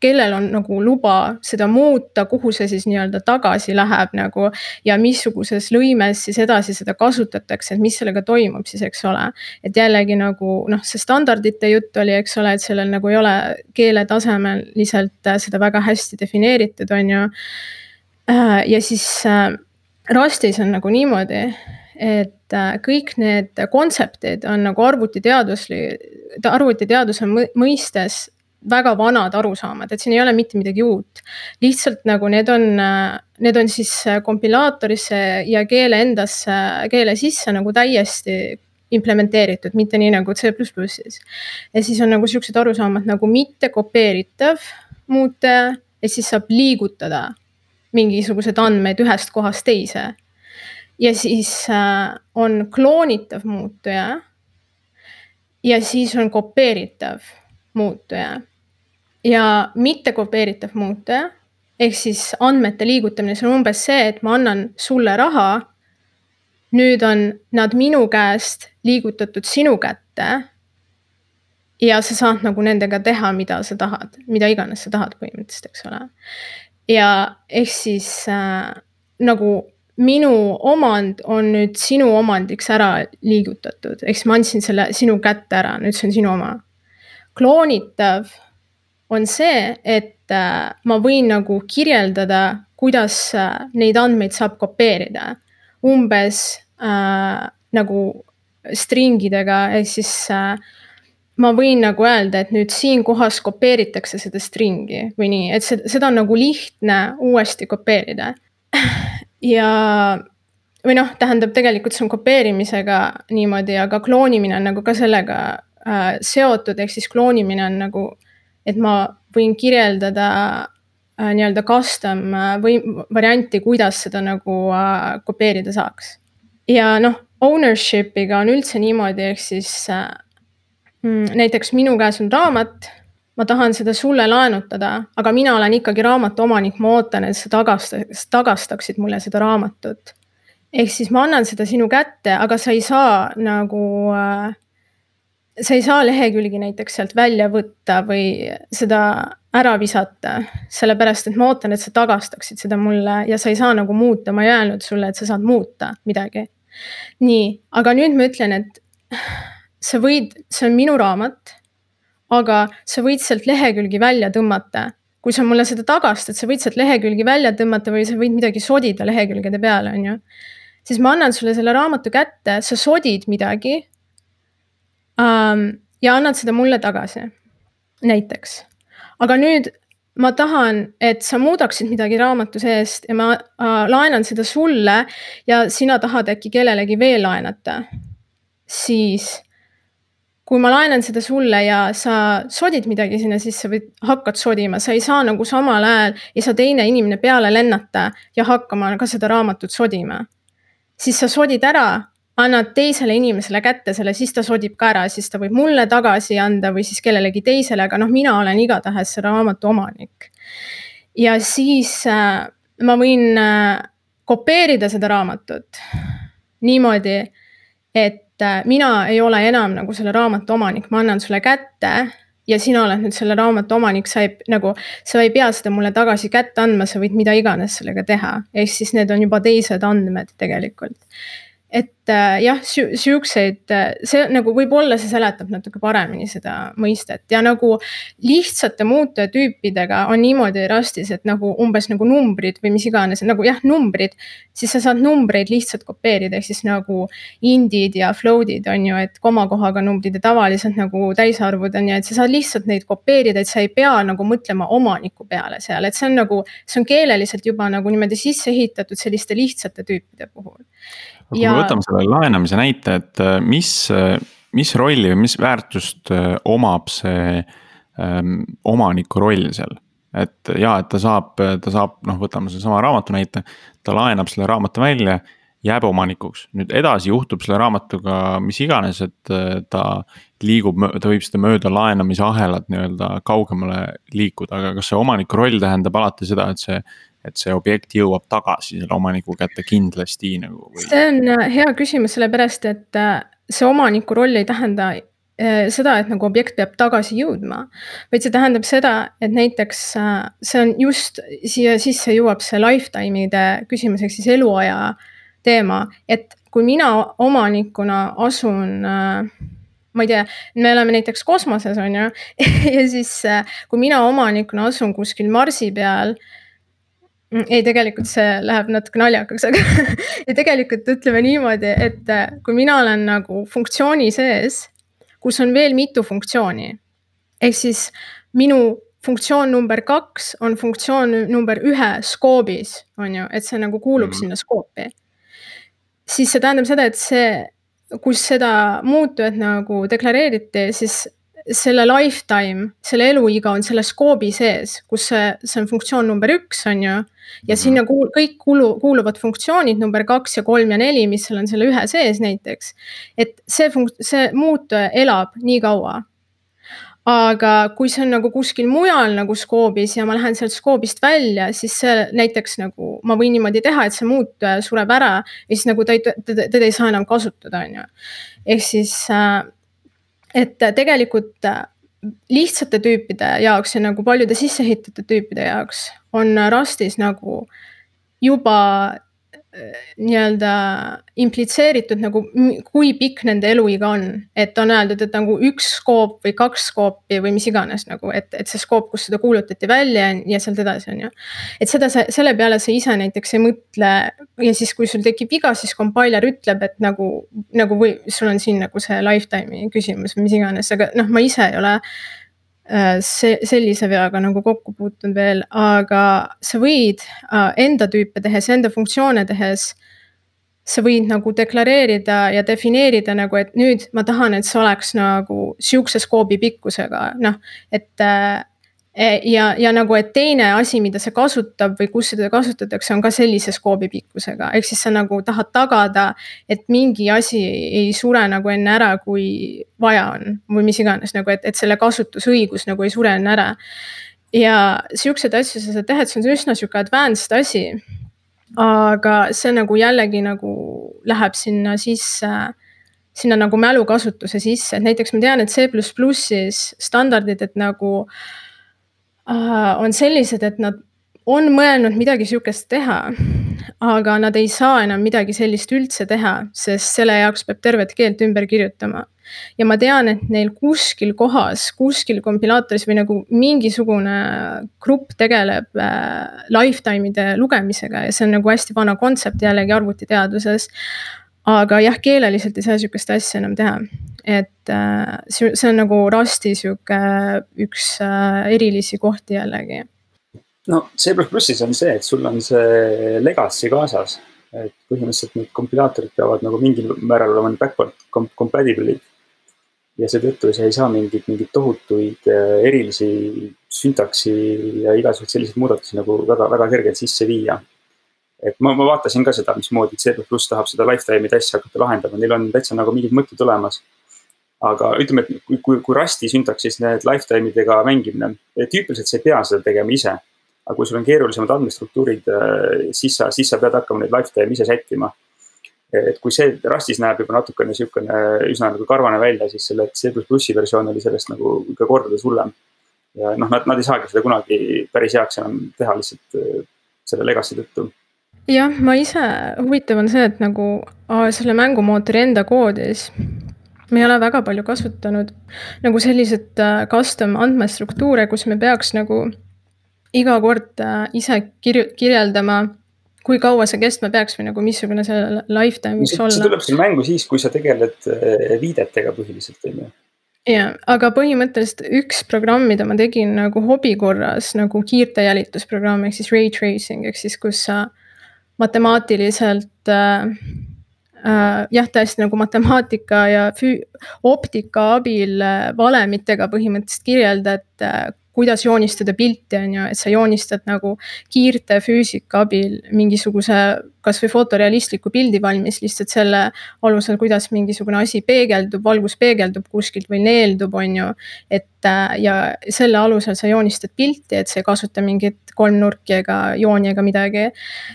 kellel on nagu luba seda muuta, kuhu see siis nii-öelda tagasi läheb nagu ja missuguses lõimes siis edasi seda kasutatakse, et mis sellega toimub siis, eks ole. et jällegi nagu noh, see standardite jutt oli, eks ole, et sellel nagu ei ole keele tasemeliselt seda väga hästi defineeritud, on ju. ja siis äh, Rustis on nagu niimoodi, et äh, kõik need kontseptid on nagu arvutiteadusli, arvutiteaduse mõistes väga vanad arusaamad, et siin ei ole mitte midagi uut. lihtsalt nagu need on, äh, need on siis äh, kompilaatorisse ja keele endasse, keele sisse nagu täiesti implementeeritud, mitte nii nagu C++-is. ja siis on nagu siuksed arusaamad nagu mitte kopeeritav muude et siis saab liigutada mingisuguseid andmeid ühest kohast teise. Ja siis äh, on kloonitav muutuja. ja siis on kopeeritav muutuja ja mitte kopeeritav muutuja ehk siis andmete liigutamine, see on umbes see, et ma annan sulle raha. nüüd on nad minu käest liigutatud sinu kätte. ja sa saad nagu nendega teha, mida sa tahad, mida iganes sa tahad põhimõtteliselt, eks ole. ja ehk siis äh, nagu minu omand on nüüd sinu omandiks ära liigutatud, ehk siis ma andsin selle sinu kätte ära, nüüd see on sinu oma. kloonitav on see, et äh, ma võin nagu kirjeldada, kuidas äh, neid andmeid saab kopeerida. umbes äh, nagu stringidega, ehk siis äh, ma võin nagu öelda, et nüüd siin kohas kopeeritakse seda stringi või nii, et seda on nagu lihtne uuesti kopeerida. Ja, või noh, tähendab tegelikult see on kopeerimisega niimoodi, aga kloonimine on nagu ka sellega äh, seotud, ehk siis kloonimine on nagu et ma võin kirjeldada äh, nii-öelda custom äh, või varianti, kuidas seda nagu äh, kopeerida saaks. ja noh, ownership'iga on üldse niimoodi, ehk siis äh, mm, näiteks minu käes on raamat ma tahan seda sulle laenutada, aga mina olen ikkagi raamatu omanik, ma ootan, et sa tagastaks, tagastaksid mulle seda raamatut. ehk siis ma annan seda sinu kätte, aga sa ei saa nagu äh, sa ei saa lehekülgi näiteks sealt välja võtta või seda ära visata, sellepärast et ma ootan, et sa tagastaksid seda mulle ja sa ei saa nagu muuta, ma ei öelnud sulle, et sa saad muuta midagi. nii, aga nüüd ma ütlen, et sa võid, see on minu raamat, aga sa võid sealt lehekülgi välja tõmmata. kui sa mulle seda tagastad, sa võid sealt lehekülgi välja tõmmata või sa võid midagi sodida lehekülgede peale, on ju. siis ma annan sulle selle raamatu kätte, sa sodid midagi um, ja annad seda mulle tagasi, näiteks. aga nüüd ma tahan, et sa muudaksid midagi raamatu seest ja ma äh, laenan seda sulle ja sina tahad äkki kellelegi veel laenata. siis kui ma laenan seda sulle ja sa sodid midagi sinna sisse või hakkad sodima, sa ei saa nagu samal ajal, ei saa teine inimene peale lennata ja hakkama ka seda raamatut sodima. siis sa sodid ära annad teisele inimesele kätte selle, siis ta sodib ka ära, siis ta võib mulle tagasi anda või siis kellelegi teisele, aga noh, mina olen igatahes selle raamatu omanik. ja siis äh, ma võin äh, kopeerida seda raamatut niimoodi, et mina ei ole enam nagu selle raamatu omanik, ma annan sulle kätte ja sina oled nüüd selle raamatu omanik, sa ei nagu, sa ei pea seda mulle tagasi kätte andma, sa võid mida iganes sellega teha, ehk siis need on juba teised andmed tegelikult et äh, jah, siukseid, äh, see nagu võib-olla see seletab natuke paremini seda mõistet ja nagu lihtsate muutujatüüpidega on niimoodi Rustis, et nagu umbes nagu numbrid või mis iganes nagu jah, numbrid. siis sa saad numbreid lihtsalt kopeerida, ehk siis nagu indid ja float'id on ju, et komakohaga numbrid ja tavaliselt nagu täisarvud on ju, et sa saad lihtsalt neid kopeerida, et sa ei pea nagu mõtlema omaniku peale seal, et see on nagu, see on keeleliselt juba nagu niimoodi sisse ehitatud selliste lihtsate tüüpide puhul kui ja... me võtame selle laenamise näite, et äh, mis, äh, mis rolli või mis väärtust äh, omab see ähm, omaniku roll seal? et ja, et ta saab, ta saab, noh, võtame sellesama raamatu näite, ta laenab selle raamatu välja, jääb omanikuks. nüüd edasi juhtub selle raamatuga mis iganes, et ta liigub, ta võib seda mööda laenamisahelat nii-öelda kaugemale liikuda, aga kas see omaniku roll tähendab alati seda, et see et see objekt jõuab tagasi selle omaniku kätte kindlasti nagu või...? see on äh, hea küsimus, sellepärast et äh, see omaniku roll ei tähenda äh, seda, et nagu objekt peab tagasi jõudma. vaid see tähendab seda, et näiteks see on just siia sisse jõuab see lifetime'ide küsimus ehk siis eluaja teema, et kui mina omanikuna asun ma ei tea, me oleme näiteks kosmoses, on ju ja siis kui mina omanikuna asun kuskil Marsi peal äh, ei, tegelikult see läheb natuke naljakaks, aga ja tegelikult ütleme niimoodi, et äh, kui mina olen nagu funktsiooni sees, kus on veel mitu funktsiooni. ehk siis minu funktsioon number kaks on funktsioon number ühe skoobis, on ju, et see nagu kuulub mm -hmm. sinna skoopi. siis see tähendab seda, et see, kus seda muutujat nagu deklareeriti, siis selle lifetime, selle eluiga on selle skoobi sees, kus see, see on funktsioon number üks, on ju. ja mhm. sinna kuul-, kõik kuulu-, kuuluvad funktsioonid number kaks ja kolm ja neli, mis seal on selle ühe sees näiteks. et see funk-, see muutuja elab nii kaua aga kui see on nagu kuskil mujal nagu skoobis ja ma lähen sealt skoobist välja, siis see näiteks nagu ma võin niimoodi teha, et see muutuja sureb ära ja siis nagu ta ei, teda, teda ei saa enam kasutada, on ju. ehk siis, äh, et tegelikult äh, lihtsate tüüpide jaoks ja nagu paljude sisseehitatud tüüpide jaoks on Rustis nagu juba nii-öelda implitseeritud nagu, kui pikk nende eluiga on. et on öeldud, et nagu üks skoop või kaks skoopi või mis iganes nagu, et, et see skoop, kus seda kuulutati välja ja sealt edasi, on ju. et seda sa, selle peale sa ise näiteks ei mõtle ja siis, kui sul tekib viga, siis compiler ütleb, et nagu, nagu või sul on siin nagu see lifetime'i küsimus või mis iganes, aga noh, ma ise ei ole see, sellise veaga nagu kokku puutunud veel, aga sa võid äh, enda tüüpe tehes, enda funktsioone tehes. sa võid nagu deklareerida ja defineerida nagu, et nüüd ma tahan, et see oleks nagu sihukese skoobi pikkusega, noh, et äh, ja, ja nagu, et teine asi, mida see kasutab või kus seda kasutatakse, on ka sellise skoobi pikkusega, ehk siis sa nagu tahad tagada, et mingi asi ei sure nagu enne ära, kui vaja on või mis iganes nagu, et, et selle kasutusõigus nagu ei sure enne ära. ja siukseid asju sa saad teha, et see on üsna sihuke advanced asi. aga see nagu jällegi nagu läheb sinna sisse sinna nagu mälukasutuse sisse, et näiteks ma tean, et C++-is standardid, et nagu Äh, on sellised, et nad on mõelnud midagi sihukest teha, aga nad ei saa enam midagi sellist üldse teha, sest selle jaoks peab tervet keelt ümber kirjutama. ja ma tean, et neil kuskil kohas, kuskil kompilaatoris või nagu mingisugune grupp tegeleb äh, lifetime'ide lugemisega ja see on nagu hästi vana kontsept jällegi arvutiteaduses aga jah, keeleliselt ei saa sihukest asja enam teha. et äh, see on nagu Rusti sihuke üks äh, erilisi kohti jällegi. no C++-is on see, et sul on see legacy kaasas. et põhimõtteliselt need kompilaatorid peavad nagu mingil määral olema backward compatible'id. ja seetõttu sa ei saa mingeid, mingeid tohutuid äh, erilisi süntaksi ja igasuguseid selliseid muudatusi nagu väga, väga kergelt sisse viia et ma, ma vaatasin ka seda, mismoodi C tahab seda lifetime'i asja hakata lahendama, neil on täitsa nagu mingid mõtted olemas. aga ütleme, et kui, kui, kui Rusti süntaksis need lifetime idega mängimine, tüüpiliselt sa ei pea seda tegema ise. aga kui sul on keerulisemad andmestruktuurid, äh, siis sa, siis sa pead hakkama neid lifetime'i ise sättima. et kui see Rustis näeb juba natukene sihukene üsna nagu karvane välja, siis selle C versioon oli sellest nagu ikka kordades hullem. ja noh, nad, nad ei saagi seda kunagi päris heaks enam teha lihtsalt äh, selle legacy tõttu jah, ma ise, huvitav on see, et nagu selle mängumootori enda koodis me ei ole väga palju kasutanud nagu selliseid äh, custom andmestruktuure, kus me peaks nagu iga kord äh, ise kirju-, kirjeldama, kui kaua see kestma peaks või nagu missugune see lifetime võiks olla. see tuleb sul mängu siis, kui sa tegeled äh, viidetega põhiliselt, on ju ja, aga põhimõtteliselt üks programm, mida ma tegin nagu hobi korras nagu kiirte jälitusprogramm ehk siis ray tracing ehk siis, kus sa matemaatiliselt äh, äh, jah, täiesti nagu matemaatika ja optika abil äh, valemitega põhimõtteliselt kirjeldad äh,, kuidas joonistada pilti, on ju, et sa joonistad nagu kiirte füüsika abil mingisuguse kasvõi fotorealistliku pildi valmis lihtsalt selle alusel, kuidas mingisugune asi peegeldub, valgus peegeldub kuskilt või neeldub, on ju. et äh, ja selle alusel sa joonistad pilti, et sa ei kasuta mingit kolmnurki ega jooni ega midagi.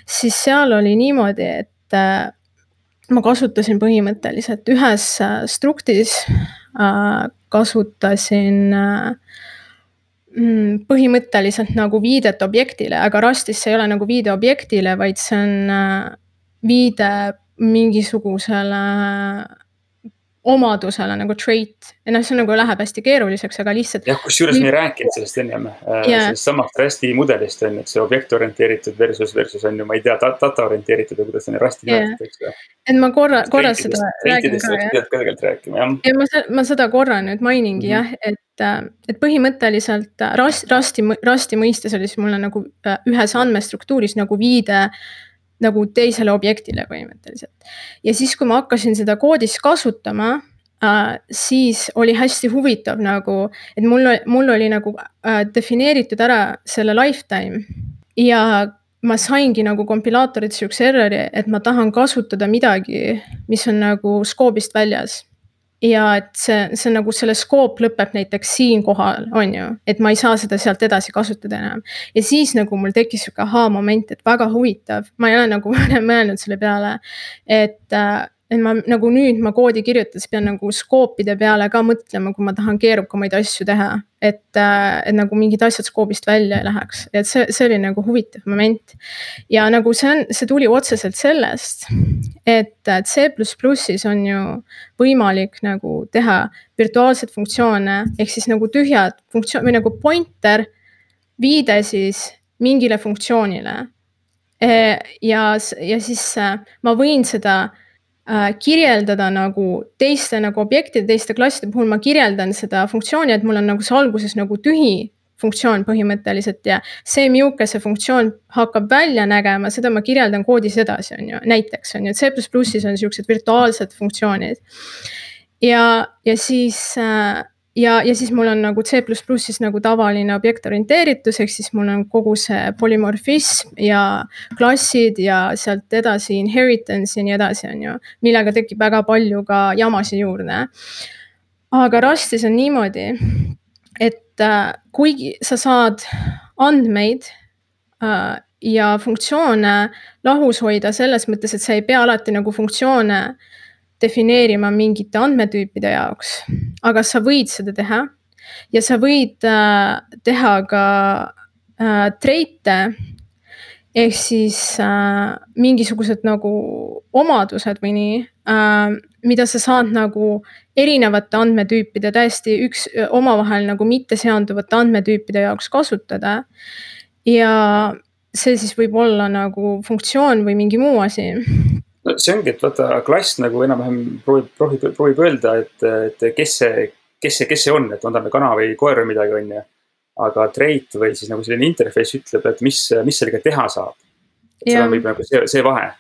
siis seal oli niimoodi, et äh, ma kasutasin põhimõtteliselt ühes äh, struktis kasutasin äh, põhimõtteliselt nagu viidet objektile, aga Rustis see ei ole nagu viide objektile, vaid see on äh, viide mingisugusele omadusele nagu trait. ja noh, see nagu läheb hästi keeruliseks, aga lihtsalt. jah, kusjuures me ei rääkinud sellest ennem yeah., äh, sellest samast Rusti mudelist on ju, et see objekt orienteeritud versus, versus on ju, ma ei tea, data orienteeritud või kuidas seda Rusti yeah. nimetatakse. et ma korra, korra seda räägin ka jah. ja ma, ma seda korra nüüd mainingi mm -hmm. jah, et, äh, et põhimõtteliselt Rust, Rusti, Rusti mõistes oli siis mulle nagu äh, ühes andmestruktuuris nagu viide nagu teisele objektile põhimõtteliselt. ja siis, kui ma hakkasin seda koodis kasutama äh, siis oli hästi huvitav nagu, et mul, mul oli nagu äh, defineeritud ära selle lifetime ja ma saingi nagu kompilaatorilt siukse error'i, et ma tahan kasutada midagi, mis on nagu skoobist väljas ja et see, see nagu selle skoop lõpeb näiteks siinkohal, on ju, et ma ei saa seda sealt edasi kasutada enam. ja siis nagu mul tekkis sihuke ahaa-moment, et väga huvitav, ma ei ole nagu varem mõelnud selle peale, et äh, et ma nagu nüüd ma koodi kirjutades pean nagu skoopide peale ka mõtlema, kui ma tahan keerukamaid asju teha. et, äh, et nagu mingid asjad skoobist välja ei läheks, et see, see oli nagu huvitav moment. ja nagu see on, see tuli otseselt sellest, et C++-is on ju võimalik nagu teha virtuaalseid funktsioone ehk siis nagu tühjad funktsioon või nagu pointer, viide siis mingile funktsioonile. ja, ja siis äh, ma võin seda kirjeldada nagu teiste nagu objektide, teiste klasside puhul ma kirjeldan seda funktsiooni, et mul on nagu see alguses nagu tühi funktsioon põhimõtteliselt ja see, milline see funktsioon hakkab välja nägema, seda ma kirjeldan koodis edasi, on ju, näiteks on ju, C++-is on siuksed virtuaalsed funktsioonid. ja, ja siis äh, ja, ja siis mul on nagu C++-is nagu tavaline objektorienteeritus, ehk siis mul on kogu see polümorfism ja klassid ja sealt edasi inheritance ja nii edasi, on ju. millega tekib väga palju ka jamasid juurde. aga Rustis on niimoodi, et äh, kuigi sa saad andmeid äh, ja funktsioone lahus hoida selles mõttes, et sa ei pea alati nagu funktsioone äh, defineerima mingite andmetüüpide jaoks, aga sa võid seda teha. ja sa võid äh, teha ka äh, treite ehk siis äh, mingisugused nagu omadused või nii äh,, mida sa saad nagu erinevate andmetüüpide täiesti üks omavahel nagu mitte seonduvate andmetüüpide jaoks kasutada. ja see siis võib olla nagu funktsioon või mingi muu asi no see ongi, et vaata klass nagu enam-vähem proovib, proovib, proovib öelda, et, et kes see, kes see, kes see on, et on ta kana või koer või midagi, on ju. aga trait või siis nagu selline interface ütleb, et mis, mis sellega teha saab. seal on võib nagu see, see vahe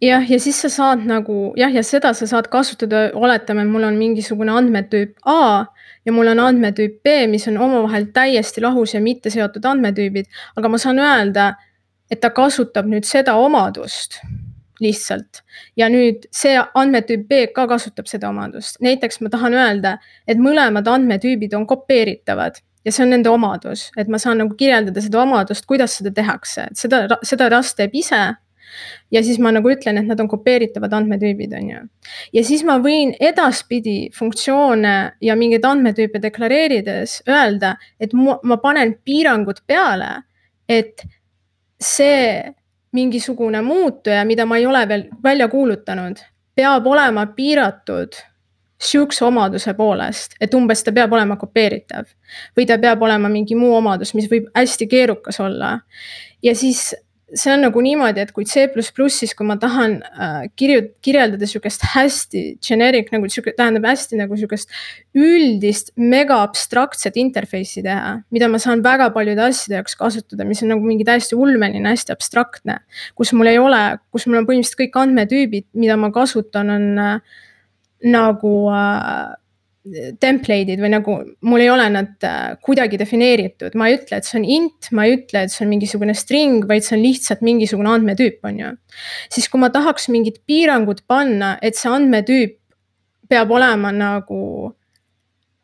jah, ja siis sa saad nagu jah, ja seda sa saad kasutada, oletame, mul on mingisugune andmetüüp A ja mul on andmetüüp B, mis on omavahel täiesti lahus ja mitte seotud andmetüübid, aga ma saan öelda, et ta kasutab nüüd seda omadust lihtsalt. ja nüüd see andmetüüp B ka kasutab seda omadust, näiteks ma tahan öelda, et mõlemad andmetüübid on kopeeritavad ja see on nende omadus, et ma saan nagu kirjeldada seda omadust, kuidas seda tehakse, et seda, seda Rust teeb ise ja siis ma nagu ütlen, et nad on kopeeritavad andmetüübid, on ju. ja siis ma võin edaspidi funktsioone ja mingeid andmetüüpe deklareerides öelda, et ma panen piirangud peale, et see mingisugune muutuja, mida ma ei ole veel välja kuulutanud, peab olema piiratud sihukese omaduse poolest, et umbes ta peab olema kopeeritav või ta peab olema mingi muu omadus, mis võib hästi keerukas olla. ja siis see on nagu niimoodi, et kui C++-is, kui ma tahan äh, kirju-, kirjeldada sihukest hästi generic nagu sihuke, tähendab hästi nagu sihukest üldist mega abstraktset interface'i teha, mida ma saan väga paljude asjade jaoks kasutada, mis on nagu mingi täiesti ulmeline, hästi abstraktne. kus mul ei ole, kus mul on põhimõtteliselt kõik andmetüübid, mida ma kasutan, on äh, nagu äh, template'id või nagu mul ei ole nad äh, kuidagi defineeritud, ma ei ütle, et see on int, ma ei ütle, et see on mingisugune string, vaid see on lihtsalt mingisugune andmetüüp, on ju. siis kui ma tahaks mingit piirangut panna, et see andmetüüp peab olema nagu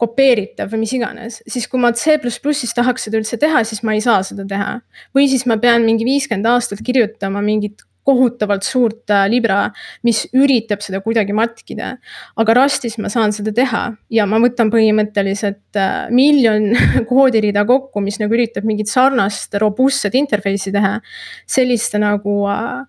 kopeeritav või mis iganes, siis kui ma C++-is tahaks seda üldse teha, siis ma ei saa seda teha. või siis ma pean mingi viiskümmend aastat kirjutama mingit kohutavalt suurt äh, libra, mis üritab seda kuidagi matkida. aga Rustis ma saan seda teha ja ma võtan põhimõtteliselt äh, miljon koodirida kokku, mis nagu üritab mingit sarnast robustset interface'i teha. selliste nagu äh,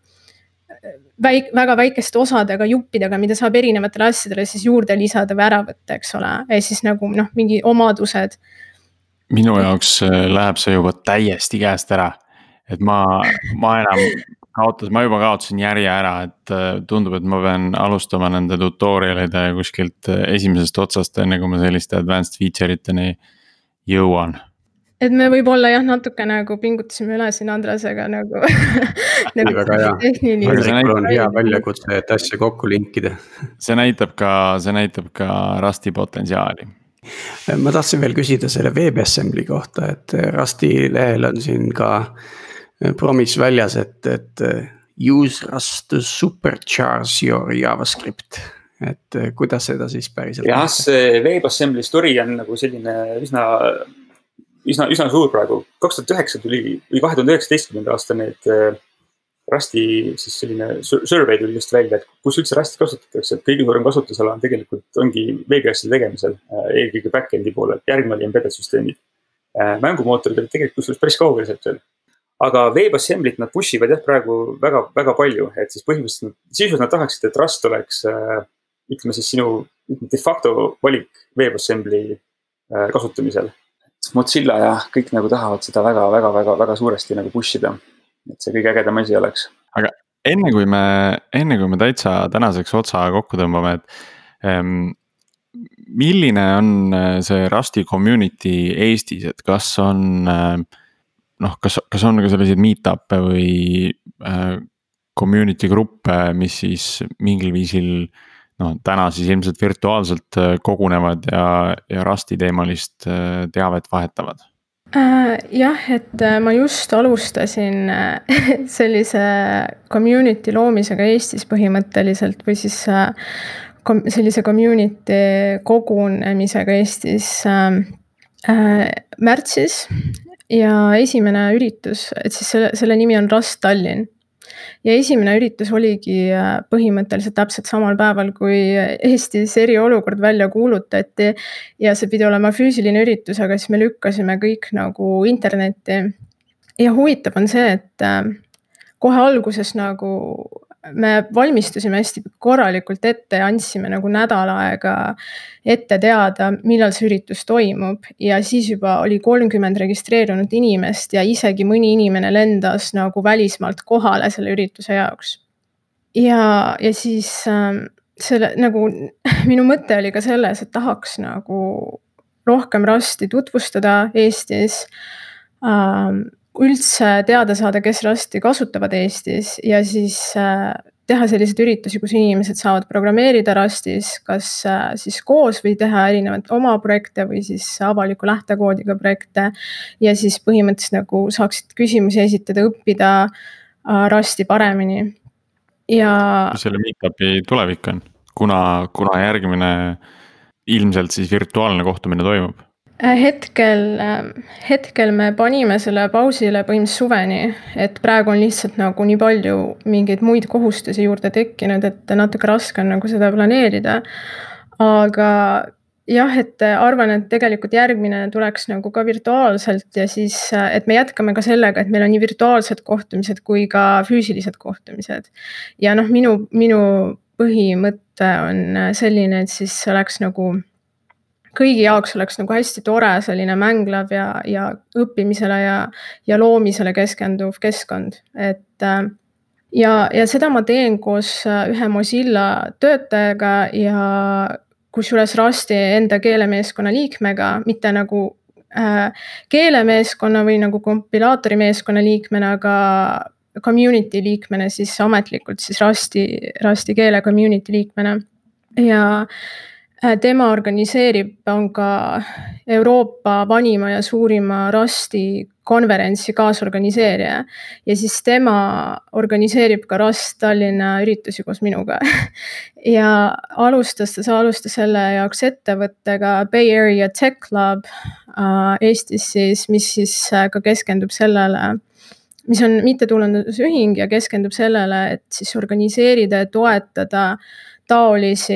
väik-, väga väikeste osadega, juppidega, mida saab erinevatele asjadele siis juurde lisada või ära võtta, eks ole, ja siis nagu noh, mingi omadused. minu jaoks läheb see juba täiesti käest ära, et ma, ma enam kaotas, ma juba kaotasin järje ära, et äh, tundub, et ma pean alustama nende tutorial ide kuskilt äh, esimesest otsast, enne kui ma selliste advanced feature iteni jõuan. et me võib-olla jah, natuke nagu pingutasime üle siin Andresega nagu nagu väga hea. tehniliselt. on hea väljakutse, et asja kokku linkida. see näitab ka, see näitab ka Rusti potentsiaali ma tahtsin veel küsida selle WebAssembly kohta, et Rusti lehel on siin ka promis väljas, et, et use Rust to supercharge your JavaScript et kuidas seda siis päriselt? jah, see WebAssembly story on nagu selline üsna, üsna, üsna suur praegu. kaks tuhat üheksa tuli või kahe tuhande üheksateistkümnenda aasta need Rusti siis selline survey tuli just välja, et kus üldse Rusti kasutatakse, et kõige suurem kasutusala on tegelikult, ongi veebiasjade tegemisel, eelkõige back-end'i poolel, järgmine oli embedded süsteemid. mängumootorid olid tegelikult kusjuures päris kaugel sealt veel aga WebAssembly't nad push ivad jah praegu väga, väga palju, et siis põhimõtteliselt sisuliselt nad tahaksid, et Rust oleks äh, ütleme siis sinu de facto valik WebAssembly äh, kasutamisel. Mozilla ja kõik nagu tahavad seda väga, väga, väga, väga suuresti nagu push ida. et see kõige ägedam asi oleks. aga enne kui me, enne kui me täitsa tänaseks otsa kokku tõmbame, et ähm, milline on äh, see Rusti community Eestis, et kas on äh, noh, kas, kas on ka selliseid meet-up'e või äh, community gruppe, mis siis mingil viisil noh, täna siis ilmselt virtuaalselt äh, kogunevad ja, ja Rusti teemalist äh, teavet vahetavad äh,? jah, et ma just alustasin sellise community loomisega Eestis põhimõtteliselt või siis sellise community kogunemisega Eestis märtsis ja esimene üritus, et siis selle, selle nimi on Rust Tallinn. ja esimene üritus oligi äh, põhimõtteliselt täpselt samal päeval, kui Eestis eriolukord välja kuulutati. ja see pidi olema füüsiline üritus, aga siis me lükkasime kõik nagu internetti. ja huvitav on see, et äh, kohe alguses nagu me valmistusime hästi korralikult ette ja andsime nagu nädal aega ette teada, millal see üritus toimub ja siis juba oli kolmkümmend registreerunud inimest ja isegi mõni inimene lendas nagu välismaalt kohale selle ürituse jaoks. ja, ja siis äh, selle nagu minu mõte oli ka selles, et tahaks nagu rohkem Rusti tutvustada Eestis ähm, üldse teada saada, kes Rusti kasutavad Eestis ja siis äh, teha selliseid üritusi, kus inimesed saavad programmeerida Rustis, kas äh, siis koos või teha erinevaid oma projekte või siis avaliku lähtekoodiga projekte. ja siis põhimõtteliselt nagu saaksid küsimusi esitada, õppida äh, Rusti paremini ja. mis selle meet-up'i tulevik on, kuna, kuna järgmine ilmselt siis virtuaalne kohtumine toimub? Äh, hetkel, ähm, hetkel me panime selle pausile põhimõtteliselt suveni, et praegu on lihtsalt nagu nii palju mingeid muid kohustusi juurde tekkinud, et natuke raske on nagu seda planeerida. aga jah, et arvan, et tegelikult järgmine tuleks nagu ka virtuaalselt ja siis, äh, et me jätkame ka sellega, et meil on nii virtuaalsed kohtumised kui ka füüsilised kohtumised. ja noh, minu, minu põhimõte on selline, et siis oleks nagu kõigi jaoks oleks nagu hästi tore selline mänglev ja, ja õppimisele ja, ja loomisele keskenduv keskkond, et äh, ja, ja seda ma teen koos äh, ühe Mozilla töötajaga ja kusjuures Rusti enda keelemeeskonna liikmega, mitte nagu äh, keelemeeskonna või nagu kompilaatori meeskonna liikmena, aga community liikmena siis ametlikult siis Rusti, Rusti keele community liikmena. ja Äh, tema organiseerib, on ka Euroopa vanima ja suurima Rusti konverentsi kaasorganiseerija. ja siis tema organiseerib ka Rust Tallinna üritusi koos minuga ja alustas, ta alustas selle jaoks ettevõttega Bay Area Tech Club äh, Eestis siis, mis siis äh, ka keskendub sellele mis on mittetulundusühing ja keskendub sellele, et siis organiseerida ja toetada taolisi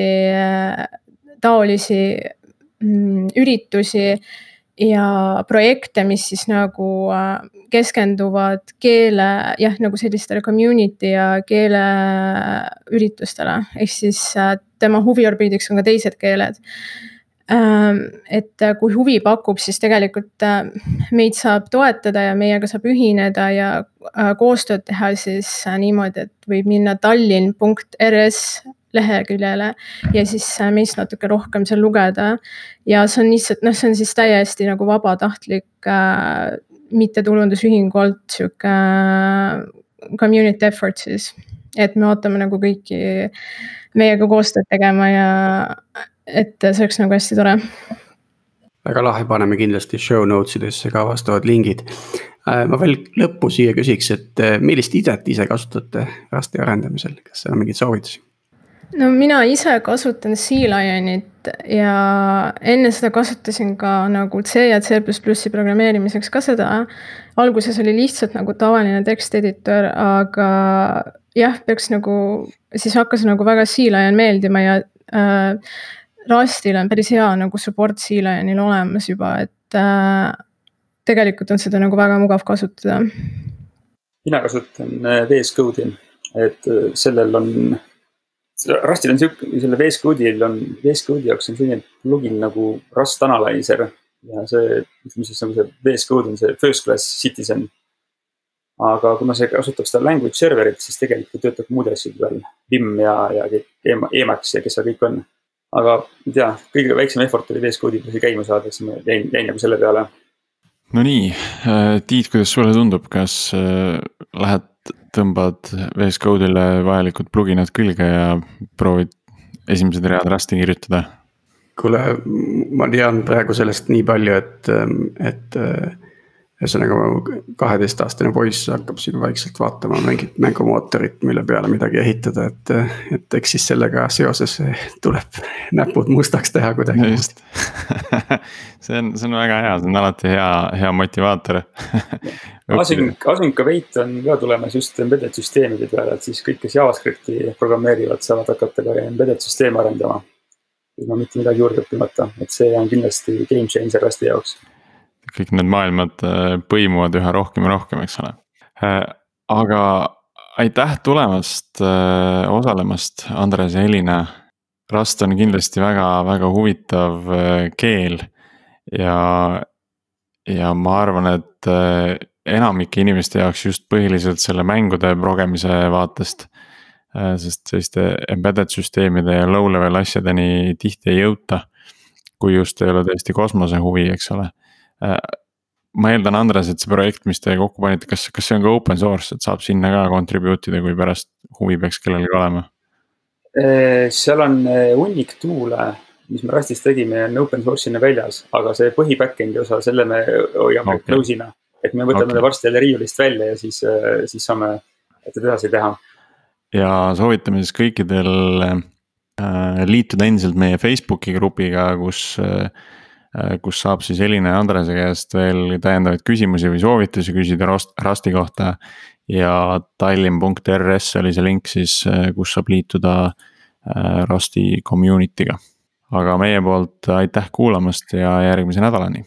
taolisi mm, üritusi ja projekte, mis siis nagu äh, keskenduvad keele jah, nagu sellistele community ja keeleüritustele, ehk siis äh, tema huviorbiidiks on ka teised keeled. Ähm, et äh, kui huvi pakub, siis tegelikult meid saab toetada ja meiega saab ühineda ja koostööd teha siis niimoodi, et võib minna tallinn.rs leheküljele ja siis meist natuke rohkem seal lugeda. ja see on lihtsalt noh, see on siis täiesti nagu vabatahtlik äh, mittetulundusühingu alt sihuke äh, community effort siis, et me ootame nagu kõiki meiega koostööd tegema ja et see oleks nagu hästi tore väga lahe, paneme kindlasti show notes idesse ka vastavad lingid. Äh, ma veel lõppu siia küsiks, et äh, millist IDE-t ise kasutate Rasti arendamisel, kas seal on mingeid soovitusi? No mina ise kasutan C-Lionit ja enne seda kasutasin ka nagu C ja C programmeerimiseks ka seda. alguses oli lihtsalt nagu tavaline teksteditor, aga jah, peaks nagu, siis hakkas nagu väga C-Lion meeldima ja äh, Rustil on päris hea nagu support C-Lionil olemas juba, et äh, tegelikult on seda nagu väga mugav kasutada. mina kasutan äh, VS Code'i, et äh, sellel on, Rustil on sihuke, selle VS Code'il on, VS Code'i jaoks on selline plugin nagu Rust Analyzer ja see, ütleme siis nagu see VS Code on see first class citizen. aga kuna see kasutab seda language server'it, siis tegelikult töötab muude asjade peal, Vim ja, ja Emacs ja kes seal kõik on aga ma ei tea, kõige väiksem effort oli VS Code'i käima saada, siis ma jäin, jäin nagu selle peale. Nonii, Tiit, kuidas sulle tundub, kas äh, lähed, tõmbad VS Code'ile vajalikud pluginad külge ja proovid esimesed read Rusti kirjutada? kuule, ma tean praegu sellest nii palju, et, et ühesõnaga kaheteistaastane poiss hakkab siin vaikselt vaatama mingit mängumootorit, mille peale midagi ehitada, et. et eks siis sellega seoses tuleb näpud mustaks teha kuidagi. just see on, see on väga hea, see on alati hea, hea motivaator Async, Async Await on ka tulemas just embedded süsteemide peale, et siis kõik, kes JavaScripti programmeerivad, saavad hakata ka embedded süsteeme arendama. ilma mitte midagi juurde õppimata, et see on kindlasti game changer hästi jaoks kõik need maailmad äh, põimuvad üha rohkem ja rohkem, eks ole. Äh, aga aitäh tulemast, äh, osalemast, Andres ja Elina. Rust on kindlasti väga-väga huvitav keel ja, ja ma arvan, et enamike inimeste jaoks just põhiliselt selle mängude progemise vaatest. sest selliste embedded süsteemide ja low-level asjadeni tihti ei jõuta. kui just ei ole tõesti kosmose huvi, eks ole ma eeldan, Andres, et see projekt, mis te kokku panite, kas, kas see on ka open source, et saab sinna ka contribute ida, kui pärast huvi peaks kellelgi olema? Äh, seal on äh, hunnik tool'e, mis me Rustis tegime, on open source'ina väljas, aga see põhi back-end'i osa, selle me hoiame okay. close'ina. et me võtame okay. ta varsti jälle riiulist välja ja siis, siis saame teda edasi teha. ja soovitame siis kõikidel äh, liituda endiselt meie Facebooki grupiga, kus äh, Äh, kus saab siis Elina ja Andrese käest veel täiendavaid küsimusi või soovitusi küsida Rasti kohta. ja tallinn.rs oli see link siis, äh, kus saab liituda äh, Rasti community'ga. aga meie poolt aitäh kuulamast ja järgmise nädalani.